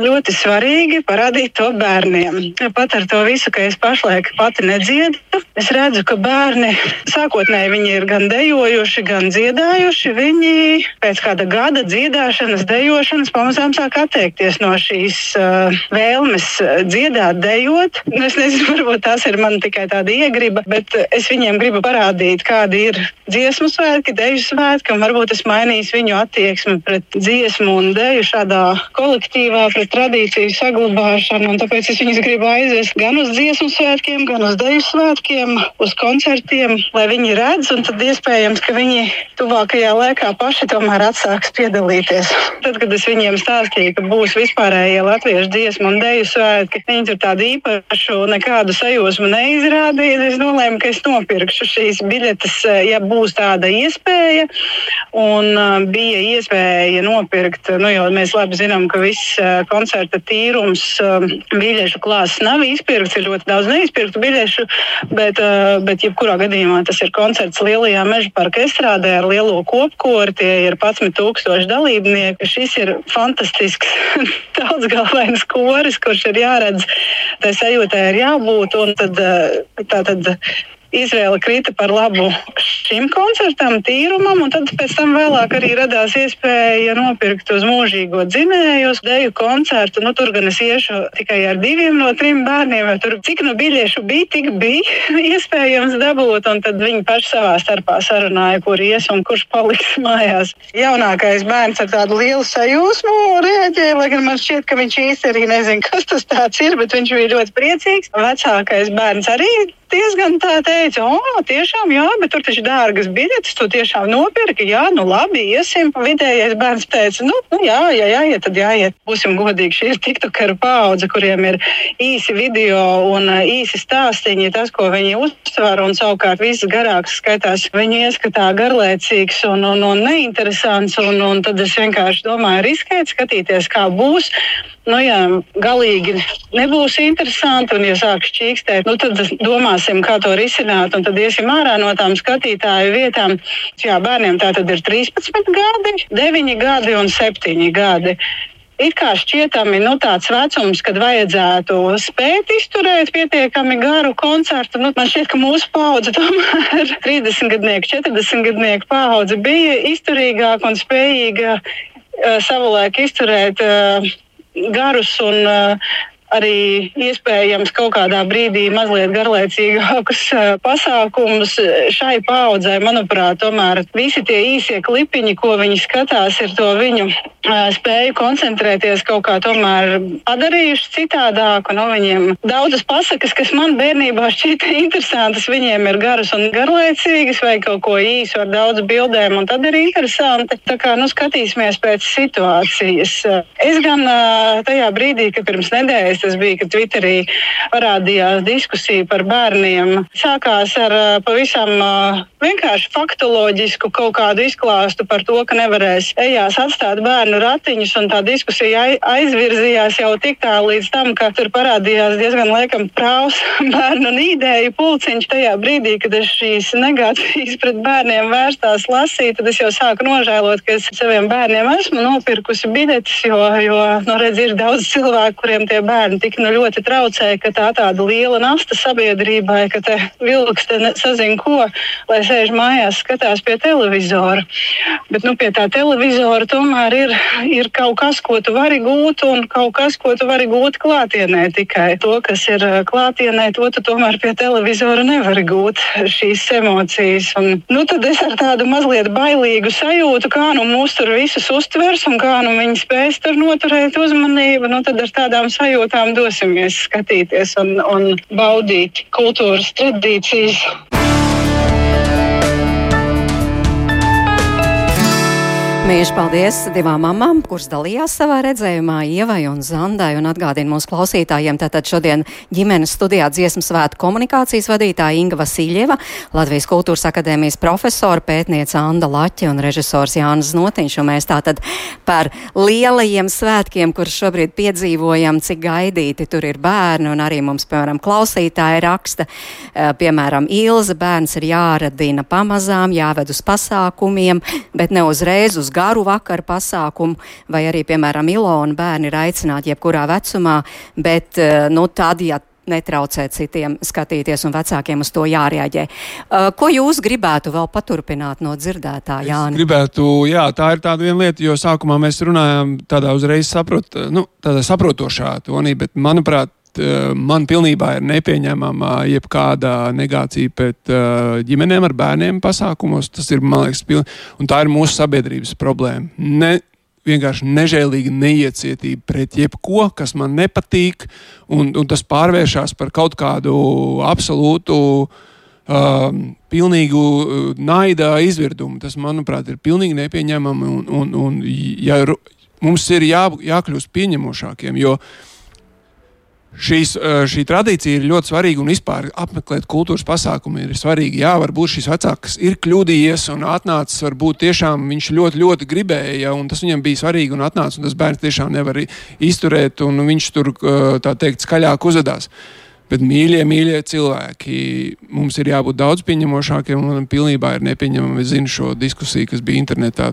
ļoti svarīgi parādīt to bērniem. Pat ar to visu, ka es pašlaik pati nedziedu, es redzu, ka bērni sākotnēji viņi ir gan dejojuši, gan dziedājuši. Viņi pēc kāda gada dziedāšanas, dejošanas pamazām sāk atteikties no šīs uh, vēlmes dziedāt, dejot. Nu, es nezinu, varbūt tās ir man tikai tāda iegriba, bet es viņiem gribu parādīt, kādi ir dziesmu svētki, deju svētki, un varbūt tas mainīs viņu attieksmi pret dziesmu un deju šādā kolektīvā, pret tradīciju saglabāšanu. Tāpēc es viņus gribu aizvest gan uz dziesmu svētkiem, gan uz deju svētkiem, uz koncertiem, lai viņi redz, un tad iespējams, ka viņi tuvākajā laikā paši tomēr atsāks piedalīties. Tad, kad es viņiem stāstīju, ka būs vispārējie latviešu dziesmu un deju svētki, viņi tur tādu īpašu nekādu sajūsmu neizrādīja. Es nolēmu, ka es nopirkšu šīs biļetes, eh, ja būs tāda iespēja. Un uh, bija iespēja nopirkt, nu jau mēs labi zinām, ka viss uh, koncerta tīrums biļešu klāsts nav izpirkts, ir ļoti daudz neizpirktu biļešu, bet, bet jebkurā gadījumā tas ir koncerts Lielajā meža parka estrādē ar lielo kopkoru, tie ir 11 tūkstoši dalībnieki. Šis ir fantastisks daudzgalvains koris, kurš ir jāredz, tai sajūtai ir jābūt. Un tad, eh, tā tad izvēle krita par labu šim koncertam, tīrumam, un tad pēc tam vēlāk arī radās iespēja nopirkt uz mūžīgo dzinēju, uz deju koncertu. Nu, tur gan es iešu tikai ar diviem no trim bērniem, jo tur cik nu biļešu bija, tik bija iespējams dabūt, un tad viņi paši savā starpā sarunāja, kur ies un kurš paliks mājās. Jaunākais bērns ar tādu lielu sajūsmu reaģēja, lai gan man šķiet, ka viņš īsti arī nezina, kas tas ir, bet viņš bija ļoti priecīgs. Vecākais bērns arī diezgan tā teica, o, tiešām, jā, bet tur taču dārgas biļetes, tu tiešām nopirki, jā, nu labi, iesim. Vidējais bērns teica, nu, nu jā, jā, jāiet, tad jāiet. Būsim godīgi, šī ir tiktokeru paudze, kuriem ir īsi video un īsi stāstīņi, tas, ko viņi uztver, un savukārt viss garāks skaitās viņu ieskatā garlaicīgs un, un, un neinteresants, un, un tad es vienkārši domāju, riskēt, skatīties, kā būs. Nu, ja galīgi nebūs interesanti, un ja sāks čīkstēt, nu, tad domāsim, kā to risināt, un tad iesim ārā no tām skatītāju vietām. Jā, bērniem tā tad ir 13 gadi, 9 gadi un 7 gadi. It kā šķietami nu, tāds vecums, kad vajadzētu spēt izturēt pietiekami garu koncertu. Nu, man šķiet, ka mūsu paudze, tomēr 30 gadnieku, 40 gadnieku paudze bija izturīgāka un spējīga uh, savulaik izturēt. Uh, garus un uh, arī iespējams kaut kādā brīdī mazliet garlaicīgākus uh, pasākumus šai paudzei. Manuprāt, tomēr visi tie īsie klipiņi, ko viņi skatās, ir to viņu uh, spēju koncentrēties kaut kā tomēr padarījuši citādāku. No viņiem daudzas pasakas, kas man bērnībā šķita interesantas, viņiem ir garas un garlaicīgas vai kaut ko īsu ar daudz bildēm, un tad ir interesanti. Tā kā nu, skatīsimies pēc situācijas. Es gan tajā brīdī, kad pirms nedēļas tas bija, kad Twitterī parādījās diskusija par bērniem. Sākās ar pavisam vienkārši faktoloģisku kaut kādu izklāstu par to, ka nevarēs ejās atstāt bērnu ratiņus, un tā diskusija aizvirzījās jau tik tālu līdz tam, ka tur parādījās diezgan laikam prāvs bērnu nīdēju pulciņš. Tajā brīdī, kad es šīs negācijas pret bērniem vērstās lasīju, tad es jau sāku nožēlot, ka es saviem bērniem esmu nopirkusi biļetes, jo, jo nu, redz, ir daudz cilvēku, kuriem tie bērni tik nu ļoti traucē, ka tā tāda liela nasta sabiedrībai, ka te vilks te sazina ko, lai sēž mājās, skatās pie televizora. Bet nu, pie tā televizora tomēr ir, ir kaut kas, ko tu vari gūt, un kaut kas, ko tu vari gūt klātienē. Tikai to, kas ir klātienē, to tu tomēr pie televizora nevari gūt šīs emocijas. Un, nu, tad es ar tādu mazliet bailīgu sajūtu, kā nu mūs tur visus uztvers un kā nu viņi spēs tur noturēt uzmanību, nu tad ar tādām sajūtām dosimies skatīties un, un baudīt kultūras tradīcijas. Mīļš paldies divām mamām, kuras dalījās savā redzējumā, Ievai un Zandai, un atgādina mūsu klausītājiem. Tātad šodien ģimenes studijā dziesmu svētku komunikācijas vadītāja Inga Vasiljeva, Latvijas kultūras akadēmijas profesora, pētniece Anda Laķe un režisors Jānis Notiņš. Un mēs tātad par lielajiem svētkiem, kurus šobrīd piedzīvojam, cik gaidīti tur ir bērni, un arī mums, piemēram, klausītāji raksta, eh, piemēram, Ilza bērns ir jāradina pamazām, jāved uz pasākumiem, bet ne uzreiz uz garu vakaru pasākumu, vai arī, piemēram, Ilona bērni ir aicināti jebkurā vecumā, bet, eh, nu, tad, ja netraucēt citiem skatīties un vecākiem uz to jārēģē. Uh, ko jūs gribētu vēl paturpināt no dzirdētā, Jānis? Gribētu, jā, tā ir tāda viena lieta, jo sākumā mēs runājām tādā uzreiz saprot, nu, tādā saprotošā tonī, bet manuprāt, man pilnībā ir nepieņemama jebkāda negācija pret uh, ģimenēm ar bērniem pasākumos. Tas ir, man liekas, piln... un tā ir mūsu sabiedrības problēma. Ne, vienkārši nežēlīga neiecietība pret jebko, kas man nepatīk, un, un tas pārvēršas par kaut kādu absolūtu. Um, pilnīgu uh, naida izvirdumu. Tas, manuprāt, ir pilnīgi nepieņemami. Un, un, un, ja, mums ir jā, jākļūst pieņemošākiem, jo uh, Šīs, šī tradīcija ir ļoti svarīga un vispār apmeklēt kultūras pasākumu ir svarīgi. Jā, varbūt šis vecāks ir kļūdījies un atnācis. Varbūt tiešām viņš ļoti, ļoti gribēja, un tas viņam bija svarīgi un atnācis. Un tas bērns tiešām nevar izturēt, un viņš tur tā teikt skaļāk uzvedās. Bet mīļie, mīļie cilvēki, mums ir jābūt daudz pieņemošākiem. Man pilnībā ir nepieņemama. Es zinu šo diskusiju, kas bija internetā.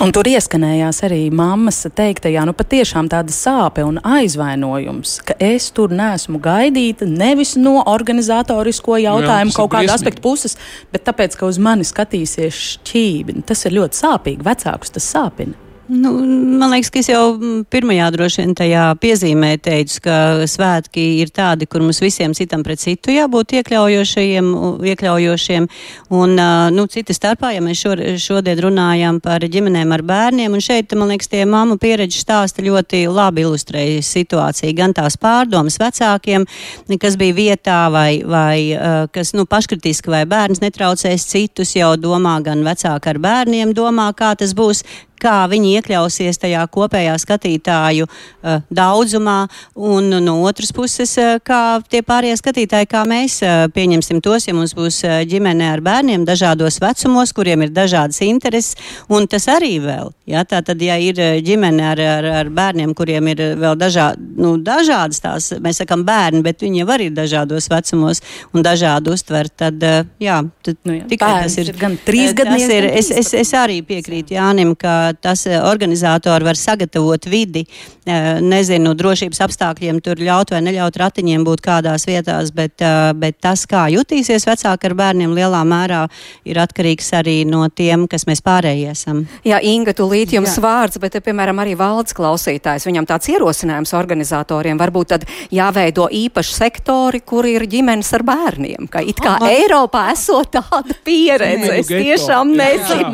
Un tur ieskanējās arī mammas teiktajā, nu patiešām tāda sāpe un aizvainojums, ka es tur neesmu gaidīta nevis no organizatorisko jautājumu Jā, kaut kāda aspekta puses, bet tāpēc, ka uz mani skatīsies šķīvi. Tas ir ļoti sāpīgi. Vecākus tas sāpina. Nu, man liekas, ka es jau pirmajā droši vien tajā piezīmē teicu, ka svētki ir tādi, kur mums visiem citam pret citu jābūt iekļaujošiem, iekļaujošiem. Un, nu, cita starpā, ja mēs šo, šodien runājam par ģimenēm ar bērniem, un šeit, man liekas, tie mammu pieredžu stāsti ļoti labi ilustrēja situāciju. Gan tās pārdomas vecākiem, kas bija vietā, vai, vai kas, nu, paškritiski, vai bērns netraucēs citus, jau domā gan vecāki ar bērniem, domā, kā tas būs kā viņi iekļausies tajā kopējā skatītāju uh, daudzumā, un no otras puses, uh, kā tie pārējie skatītāji, kā mēs uh, pieņemsim tos, ja mums būs uh, ģimene ar bērniem dažādos vecumos, kuriem ir dažādas intereses, un tas arī vēl. Ja, tā tad, ja ir ģimene ar, ar, ar bērniem, kuriem ir vēl dažā, nu, dažādas tās, mēs sakam bērni, bet viņi jau arī ir dažādos vecumos un dažādi uztver, tad, uh, jā, tad, nu, jā, tikai tas ir gan trīs gadnieks. Es, es, es arī piekrītu Jānim, ka tas eh, organizatori var sagatavot vidi, eh, nezinu, drošības apstākļiem tur ļaut vai neļaut ratiņiem būt kādās vietās, bet, eh, bet tas, kā jutīsies vecāki ar bērniem, lielā mērā ir atkarīgs arī no tiem, kas mēs pārējie esam. Jā, Inga, tūlīt jums Jā. vārds, bet, piemēram, arī valdes klausītājs, viņam tāds ierosinājums organizatoriem varbūt tad jāveido īpaši sektori, kur ir ģimenes ar bērniem, ka it kā Aha. Eiropā esot tāda pieredze. Es tiešām nezinu.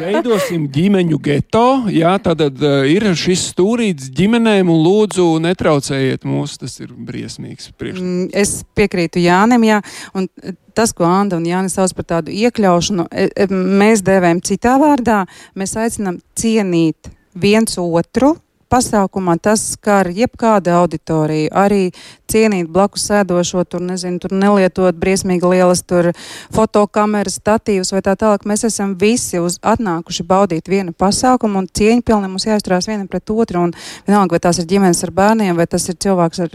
Veidosim ģimeni ģimeņu geto. Jā, tad uh, ir šis stūrīts ģimenēm, un lūdzu, netraucējiet mūs. Tas ir briesmīgs priekšstats. Mm, es piekrītu Jānim, jā, un tas, ko Anna un Jānis sauc par tādu iekļaušanu, e, e, mēs dēvējam citā vārdā. Mēs aicinām cienīt viens otru pasākumā tas skar jebkādu auditoriju, arī cienīt blakus sēdošo, tur nezinu, tur nelietot briesmīgi lielas tur fotokameras, statīvus vai tā tālāk. Mēs esam visi uz atnākuši baudīt vienu pasākumu un cieņpilni mums jāizturās vienam pret otru un vienalga, vai tās ir ģimenes ar bērniem, vai tas ir cilvēks ar,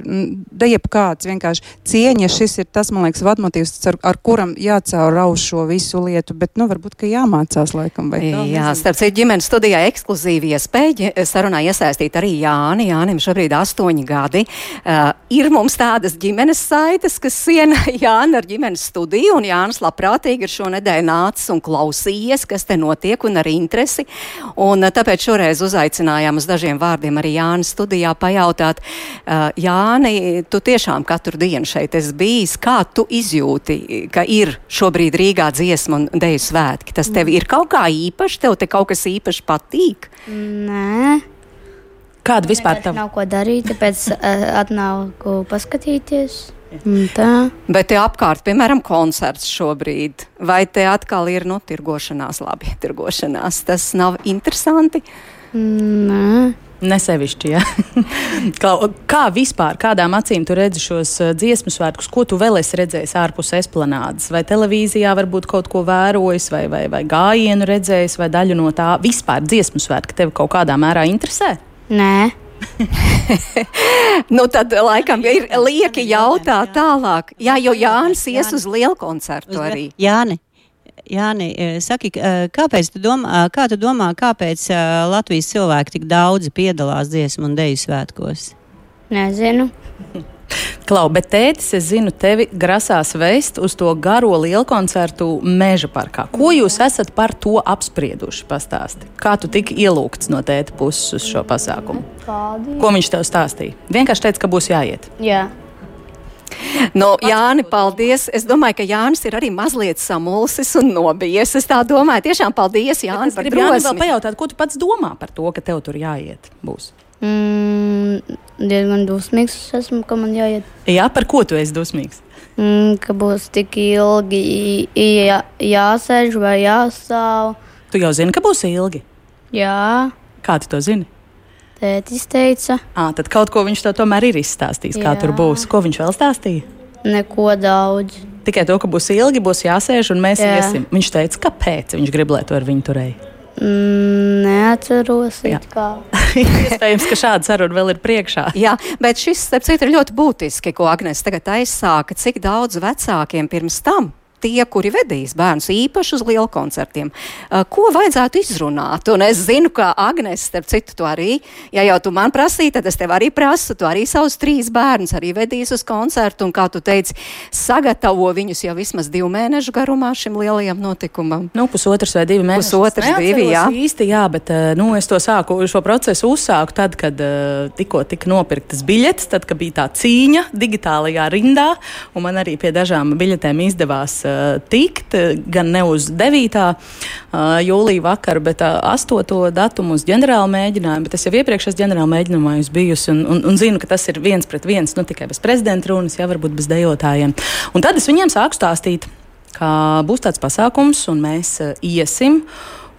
da jebkāds vienkārši cieņa, šis ir tas, man liekas, vadmotīvs, ar, ar kuram jācaurauž šo visu lietu, bet, nu, varbūt, ka jāmācās laikam vai tā. Jā, starp citu ģimenes studijā ekskluzīvi iespēja sarunā iesaistīt iesaistīt arī Jāni. Jānim šobrīd astoņi gadi. Uh, ir mums tādas ģimenes saites, kas siena Jāni ar ģimenes studiju, un Jānis labprātīgi ir šonedēļ nācis un klausījies, kas te notiek, un ar interesi. Un, uh, tāpēc šoreiz uzaicinājām uz dažiem vārdiem arī Jānis studijā pajautāt, uh, Jāni, tu tiešām katru dienu šeit esi bijis, kā tu izjūti, ka ir šobrīd Rīgā dziesma un deju svētki? Tas tev ir kaut kā īpaši, tev te kaut kas īpaši patīk? Nē. Kāda vispār tā? Nav ko darīt, tāpēc uh, atnāku paskatīties. Tā. Bet te apkārt, piemēram, koncerts šobrīd, vai te atkal ir nu, tirgošanās, labi, tirgošanās. Tas nav interesanti. Nē. Nesevišķi, ja. kā, kā vispār, kādām acīm tu redzi šos dziesmu svētkus, ko tu vēl esi redzējis ārpus esplanādes? Vai televīzijā varbūt kaut ko vērojis, vai, vai, vai gājienu redzējis, vai daļu no tā vispār dziesmu svētki tevi kaut kādā mērā interesē? Nē. nu, tad, laikam, ir lieki jautāt tālāk. Jā, jo Jānis ies uz lielu koncertu arī. Jāni. Jāni, e, saki, e, kāpēc tu domā, kā tu domā, kāpēc e, Latvijas cilvēki tik daudzi piedalās dziesmu un deju svētkos? Nezinu. Klau, bet tētis, es zinu, tevi grasās vest uz to garo lielu koncertu Meža parkā. Ko jūs esat par to apsprieduši? Pastāsti. Kā tu tiki ielūgts no tēta puses uz šo pasākumu? Kādi? Ko viņš tev stāstīja? Vienkārši teica, ka būs jāiet. Jā. Nu, Jāni, paldies. Es domāju, ka Jānis ir arī mazliet samulsis un nobijies. Es tā domāju. Tiešām paldies, Jāni, Es par gribu Jānim vēl drosmi. pajautāt, ko tu pats domā par to, ka tev tur jāiet. Būs. Mm, diezgan dusmīgs es esmu, ka man jāiet. Jā, par ko tu esi dusmīgs? Mm, ka būs tik ilgi jā, jāsēž vai jāstāv. Tu jau zini, ka būs ilgi. Jā, Kā tu to zini? tētis teica, À, tad kaut ko viņš tev tomēr ir izstāstījis, kā Jā. tur būs. Ko viņš vēl stāstīja? neko daudz. Tikai to, ka būs ilgi, būs jāsēž un mēs Jā. iesim. Viņš teica, kāpēc viņš grib, lai tu ar viņu turēji. Mm, neatceros. Iespējams, ka šāda saruna vēl ir priekšā. Jā, bet šis, starp citu, ir ļoti būtiski, ko Agnēs tagad aizsāka. Cik daudz vecākiem pirms tam tie, kuri vedīs bērnus īpaši uz lielu koncertiem, uh, ko vajadzētu izrunāt? Un es zinu, ka Agnēs, starp citu, to arī, ja jau tu man prasīji, tad es tev arī prasu, tu arī savus trīs bērnus arī vedīs uz koncertu, un kā tu teici, sagatavo viņus jau vismaz divu mēnešu garumā šim lielajam notikumam. Nu, pusotrs vai divi mēneši. Pusotrs, divi, jā. Īsti, jā, bet eh, nu, es to sāku, šo procesu uzsāku tad, kad uh, tikko tika nopirktas biļetes, tad, kad bija tā cīņa digitālajā rindā, un man arī pie dažām biļetēm izdevās uh, tikt, gan ne uz 9. Uh, jūlija vakaru, bet uh, 8. datumu uz ģenerālu mēģinājumu, bet es jau iepriekš esmu ģenerālu mēģinājumā jūs bijusi un, un, un zinu, ka tas ir viens pret viens, nu tikai bez prezidenta runas, jā, varbūt bez dejotājiem. Un tad es viņiem sāku stāstīt, ka būs tāds pasākums, un mēs iesim.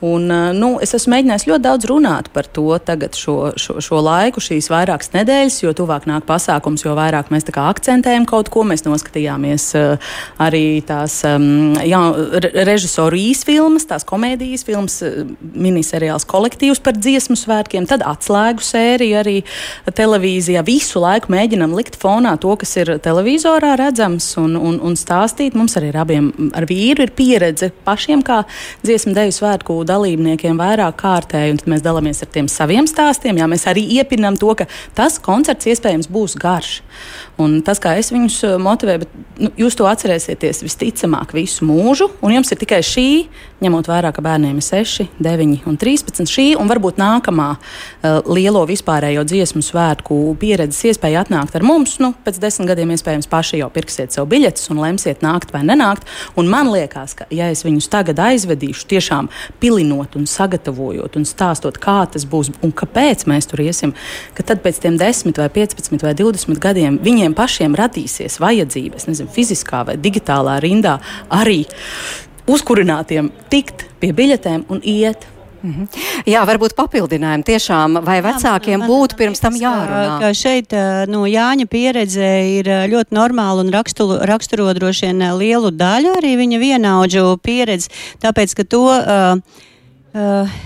Un, nu, es esmu mēģinājis ļoti daudz runāt par to tagad, šo, šo, šo laiku, šīs vairākas nedēļas, jo tuvāk nāk pasākums, jo vairāk mēs akcentējam kaut ko. Mēs noskatījāmies arī tās jā, re režisoru īsfilmas, tās komēdijas filmas, miniseriāls kolektīvs par dziesmu svētkiem, tad atslēgu sēriju arī televīzijā. Visu laiku mēģinam likt fonā to, kas ir televizorā redzams un, un, un stāstīt. Mums arī ar abiem ar vīru ir pieredze pašiem kā dziesmu deju svētku dalībniekiem vairāk kārtēji, un tad mēs dalāmies ar tiem saviem stāstiem. Jā, mēs arī iepinām to, ka tas koncerts iespējams būs garš. Un tas, kā es viņus uh, motivēju, bet nu, jūs to atcerēsieties visticamāk visu mūžu, un jums ir tikai šī, ņemot vērā, ka bērniem ir 6, 9 un 13, šī un varbūt nākamā uh, lielo vispārējo dziesmu svētku pieredzes iespēja atnākt ar mums. Nu, pēc desmit gadiem iespējams paši jau pirksiet sev biļetes un lemsiet nākt vai nenākt. Un man liekas, ka ja es viņus tagad aizvedīšu, tiešām pilinot un sagatavojot un stāstot, kā tas būs un kāpēc mēs tur iesim, ka tad pēc tiem 10 vai 15 vai 20 gadiem viņiem pašiem radīsies vajadzības, nezinu, fiziskā vai digitālā rindā arī uzkurinātiem tikt pie biļetēm un iet. Jā, varbūt papildinājumi tiešām, vai vecākiem man- būtu pirms tam liekas, ka- jārunā? Ka šeit ā, no Jāņa pieredze ir ā, ļoti normāla un raksturo, raksturo droši vien ā, lielu daļu arī viņa vienaudžu pieredzi, tāpēc, ka to. Uh, uh,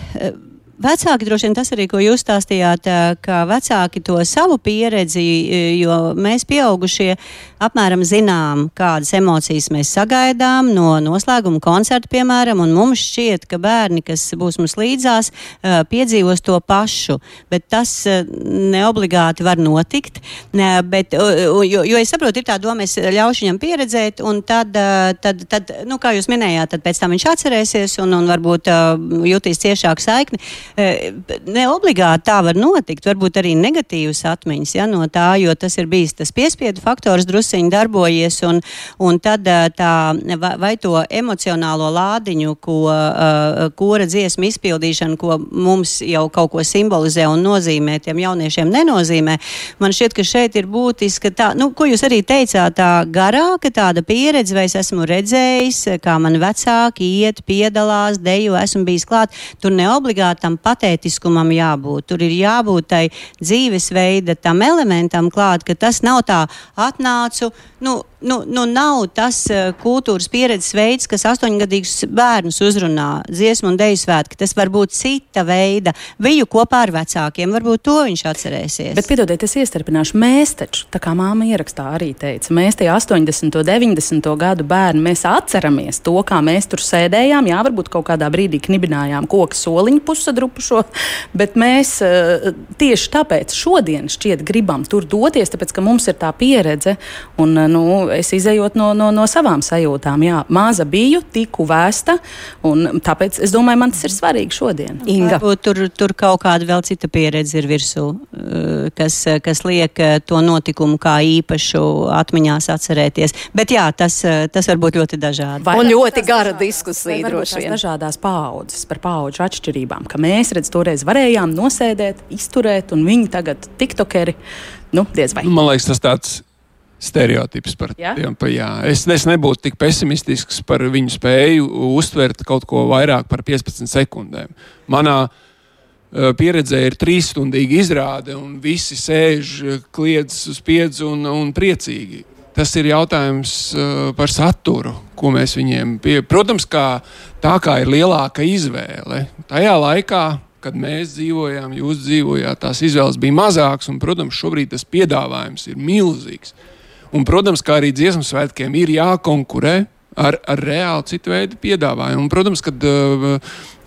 Vecāki droši vien tas arī, ko jūs stāstījāt, ka vecāki to savu pieredzi, jo mēs pieaugušie apmēram zinām, kādas emocijas mēs sagaidām no noslēguma koncerta, piemēram, un mums šķiet, ka bērni, kas būs mums līdzās, ā, piedzīvos to pašu, bet tas ā, neobligāti var notikt, bet, jo, jo es saprotu, ir tā doma, es ļaušu viņam pieredzēt, un tad, ā, tad, tad nu, kā jūs minējāt, tad pēc tam viņš atcerēsies un, un varbūt jutīs ciešāku saikni. E, Ne obligāti tā var notikt, varbūt arī negatīvas atmiņas ja, no tā, jo tas ir bijis tas piespiedu faktors drusiņi darbojies, un, un tad ā, tā, vai, to emocionālo lādiņu, ko uh, kora dziesmu izpildīšana, ko mums jau kaut ko simbolizē un nozīmē, tiem jauniešiem nenozīmē. Man šķiet, ka šeit ir būtiska tā, nu, ko jūs arī teicāt, tā garāka tāda pieredze, vai es esmu redzējis, kā man vecāki iet, piedalās, deju, esmu bijis klāt. Tur neobligāti tam patētiskumam jābūt. Tur ir jābūt tai dzīvesveida tam elementam klāt, ka tas nav tā atnācu, nu, nu, nu nav tas uh, kultūras pieredzes veids, kas astoņgadīgus bērnus uzrunā dziesmu un deju svētki. Tas var būt cita veida. Biju kopā ar vecākiem, varbūt to viņš atcerēsies. Bet, piedodiet, es iestarpināšu, mēs taču, tā kā māma ierakstā arī teica, mēs tie 80. un 90. gadu bērni, mēs atceramies to, kā mēs tur sēdējām. Jā, varbūt kaut kādā brīdī knibinājām koku soliņu pusadrupu sašupušo, bet mēs uh, tieši tāpēc šodien šķiet gribam tur doties, tāpēc ka mums ir tā pieredze un uh, nu, es izējot no, no, no savām sajūtām. Jā, maza biju, tiku vēsta un tāpēc es domāju, man tas ir svarīgi šodien. Inga. Varbūt tur, tur kaut kāda vēl cita pieredze ir virsū, kas, kas liek to notikumu kā īpašu atmiņās atcerēties. Bet jā, tas, tas var būt ļoti dažādi. Vai un ļoti gara diskusija droši vien. Dažādās paudzes par paudžu atšķirībām, ka mēs, redz, toreiz varējām nosēdēt, izturēt, un viņi tagad tiktokeri, nu. Nu, man liekas, tas tāds stereotips par ja? tiem. Pa, jā. es, es nebūtu tik pesimistisks par viņu spēju uztvert kaut ko vairāk par 15 sekundēm. Manā uh, pieredzē ir trīsstundīga izrāde, un visi sēž, kliedz uz piedzi un, un priecīgi. Tas ir jautājums uh, par saturu, ko mēs viņiem pieņemam. Protams, kā tā kā ir lielāka izvēle, tajā laikā kad mēs dzīvojām, jūs dzīvojāt, tās izvēles bija mazākas, un, protams, šobrīd tas piedāvājums ir milzīgs. Un, protams, kā arī dziesmu svētkiem ir jākonkurē ar, ar reāli citu veidu piedāvājumu. Un, protams, kad, uh,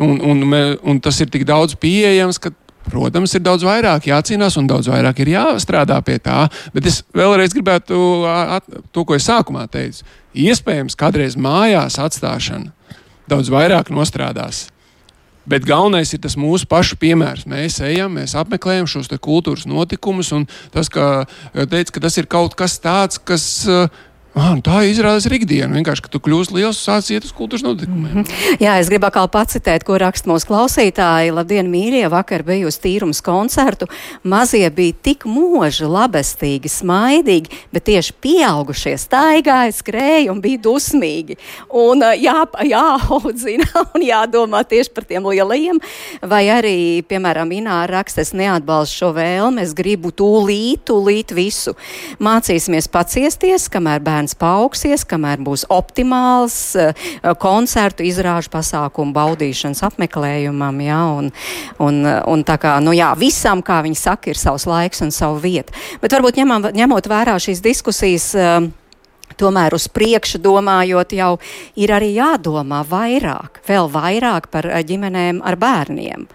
un, un, un tas ir tik daudz pieejams, ka, protams, ir daudz vairāk jācīnās un daudz vairāk ir jāstrādā pie tā. Bet es vēlreiz gribētu at, to, ko es sākumā teicu. Iespējams, kādreiz mājās atstāšana daudz vairāk nostrādās Bet galvenais ir tas mūsu pašu piemērs. Mēs ejam, mēs apmeklējam šos kultūras notikumus, un tas, ka, teica, ka tas ir kaut kas tāds, kas uh, Ah, tā izrādās ir ikdiena. Vienkārši, ka tu kļūsi liels, sāc iet uz kultūras notikumiem. Mm -hmm. Jā, es gribu atkal pacitēt, ko raksta mūsu klausītāji. Labdien, mīļie! Vakar biju uz tīrums koncertu. Mazie bija tik mūži, labestīgi, smaidīgi, bet tieši pieaugušie staigāja, skrēja un bija dusmīgi. Un jā, jāaudzina un jādomā tieši par tiem lielajiem. Vai arī, piemēram, Ināra raksta, es neatbalstu šo vēlmi, es gribu tūlīt, tūlīt visu. Mācīsimies paciesties, kamēr bērni bērns paaugsies, kamēr būs optimāls uh, koncertu izrāžu pasākumu baudīšanas apmeklējumam. Ja, un, un, un tā kā, nu jā, visam, kā viņi saka, ir savs laiks un savu vietu. Bet varbūt ņemam, ņemot vērā šīs diskusijas. Uh, Tomēr uz priekšu domājot, jau ir arī jādomā vairāk, vēl vairāk par eh, ģimenēm ar bērniem.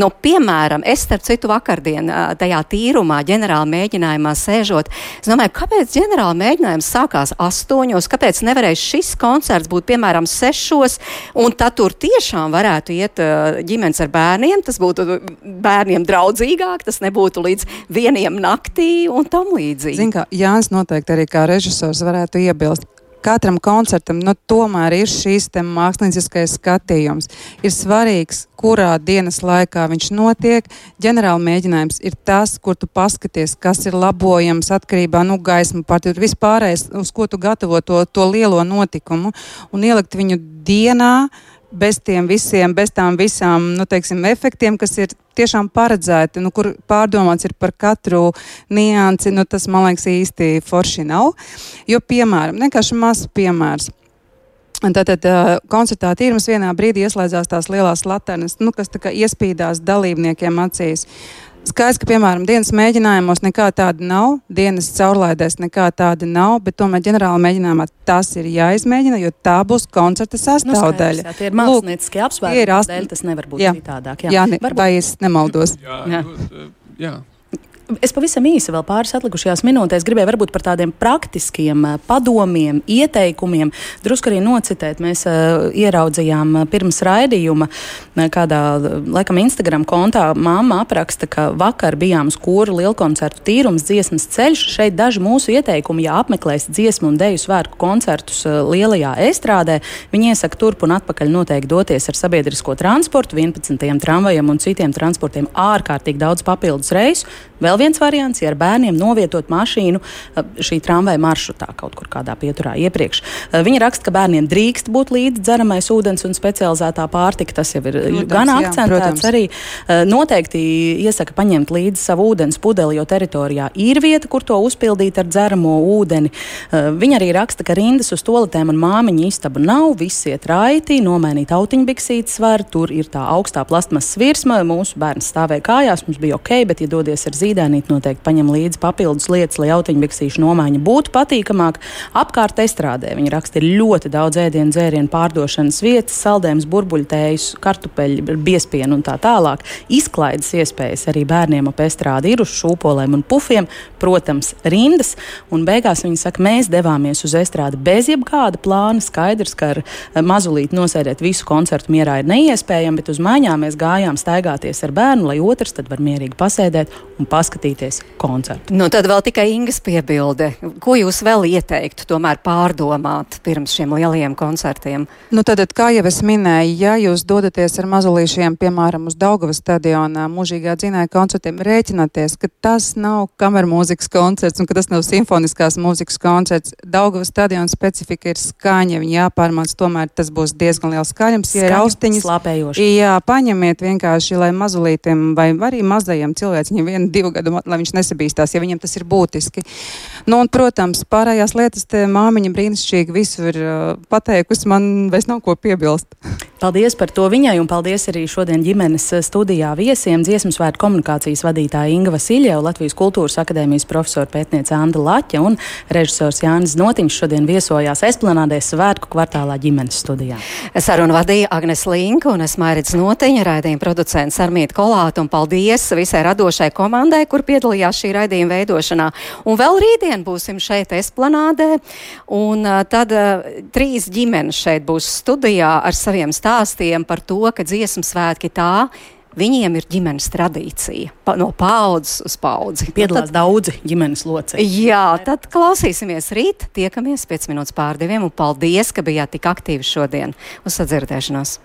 Nu, piemēram, es starp citu vakardien eh, tajā tīrumā, ģenerāla mēģinājumā sēžot, es domāju, kāpēc ģenerāla mēģinājums sākās astoņos, kāpēc nevarēja šis koncerts būt piemēram sešos, un tad tur tiešām varētu iet eh, ģimenes ar bērniem, tas būtu bērniem draudzīgāk, tas nebūtu līdz vieniem naktī un tam līdzīgi. Zin kā, Jānis noteikti arī kā režisors varētu iebilst. Katram koncertam nu, tomēr ir šīs mākslinieckais skatījums. Ir svarīgs, kurā dienas laikā viņš notiek. Ģenerāla mēģinājums ir tas, kur tu paskaties, kas ir labojams atkarībā no nu, gaismu pārtīk, vispārējais, uz ko tu gatavo to, to lielo notikumu un ielikt viņu dienā bez tiem visiem, bez tām visām, nu, teiksim, efektiem, kas ir tiešām paredzēti, nu, kur pārdomāts ir par katru niansi, nu, tas, man liekas, īsti forši nav. Jo, piemēram, vienkārši mazs piemērs. Tātad koncertā tīrums vienā brīdī ieslēdzās tās lielās laternas, nu, kas tā kā iespīdās dalībniekiem acīs. Skaidrs, ka, piemēram, dienas mēģinājumos nekā tāda nav, dienas caurlaidēs nekā tāda nav, bet tomēr ģenerāla mēģinājumā tas ir jāizmēģina, jo tā būs koncerta nu, sastāvdaļa. Nu, tie ir mākslinieckie apsvērumi, ast... tas nevar būt jā. citādāk. Jā, jā ne, Varbūt... vai es nemaldos? jā, jā. jā. Es pavisam īsi vēl pāris atlikušajās minūtēs gribēju varbūt par tādiem praktiskiem eh, padomiem, ieteikumiem. Drusku arī nocitēt. Mēs uh, ieraudzījām eh, pirms raidījuma kādā, laikam, Instagram kontā māma apraksta, ka vakar bijām uz kūru lielkoncertu tīrums dziesmas ceļš. Šeit daži mūsu ieteikumi, ja apmeklēs dziesmu un deju svētku koncertus uh, lielajā estrādē, viņi iesaka turp un atpakaļ noteikti doties ar sabiedrisko transportu, 11. tramvajiem un citiem transportiem ārkārtīgi daudz papildus reisu. Vēl viens variants, ja ar bērniem novietot mašīnu šī tramvaja maršrutā kaut kur kādā pieturā iepriekš. Viņi raksta, ka bērniem drīkst būt līdzi dzeramais ūdens un specializētā pārtika. Tas jau ir protams, gan akcentēts. Jā, arī noteikti iesaka paņemt līdzi savu ūdens pudeli, jo teritorijā ir vieta, kur to uzpildīt ar dzeramo ūdeni. Viņi arī raksta, ka rindas uz toaletēm un māmiņa istaba nav, viss iet raiti, nomainīt autiņbiksītes var, tur ir tā augstā plastmasas virsma, mūsu bērns stāvēja kājās, mums bija ok, bet, ja dodies ar zīdēm, Meidānīt noteikti paņem līdzi papildus lietas, lai autiņbiksīšu nomaiņa būtu patīkamāka. Apkārt estrādē viņa raksta ir ļoti daudz ēdienu, dzērienu pārdošanas vietas, saldējums, burbuļtējus, kartupeļu, biespienu un tā tālāk. Izklaides iespējas arī bērniem ap estrādi ir uz šūpolēm un pufiem, protams, rindas. Un beigās viņi saka, mēs devāmies uz estrādi bez jebkāda plāna. Skaidrs, ka ar mazulīti nosēdēt visu koncertu mierā ir neiespējami, bet uz mājām mēs gājām staigāties ar bērnu, lai otrs tad var mierīgi pasēdēt un paskatīties koncertu. Nu, tad vēl tikai Ingas piebilde. Ko jūs vēl ieteiktu tomēr pārdomāt pirms šiem lielajiem koncertiem? Nu, tad, kā jau es minēju, ja jūs dodaties ar mazulīšiem, piemēram, uz Daugavas stadionā mūžīgā dzinēja koncertiem, rēķināties, ka tas nav kamermūzikas koncerts un ka tas nav simfoniskās mūzikas koncerts. Daugavas stadiona specifika ir skaņa, viņa jāpārmāc, tomēr tas būs diezgan liels skaļums, ja ir austiņas. Slāpējoši. Jā, paņemiet vienkārši, lai mazulītiem vai arī mazajam cilvēcim vienu, divu gadu, lai viņš nesabīstās, ja viņam tas ir būtiski. Nu, un, protams, pārējās lietas māmiņa brīnišķīgi visu ir uh, pateikusi, man vairs nav ko piebilst. Paldies par to viņai, un paldies arī šodien ģimenes studijā viesiem dziesmu svētku komunikācijas vadītāja Inga Vasiljeva, Latvijas kultūras akadēmijas profesora pētniece Anda Laķa un režisors Jānis Notiņš šodien viesojās Esplanādē svētku kvartālā ģimenes studijā. Sarunu vadīja Agnes Linka un es Mairits Notiņa, raidījuma producents Armīta Kolāta, un paldies visai radošai komandai, kur piedalījās šī raidījuma veidošanā. Un vēl rītdien būsim šeit Esplanādē, un uh, tad uh, trīs ģimenes šeit būs studijā ar saviem stāstiem stāstiem par to, ka dziesmu svētki tā. Viņiem ir ģimenes tradīcija, pa, no paudzes uz paudzi. Piedalās nu, tad, daudzi ģimenes locekļi. Jā, tad klausīsimies rīt, tiekamies pēc minūtes pārdeviem, un paldies, ka bijāt tik aktīvi šodien. Uz sadzirdēšanos!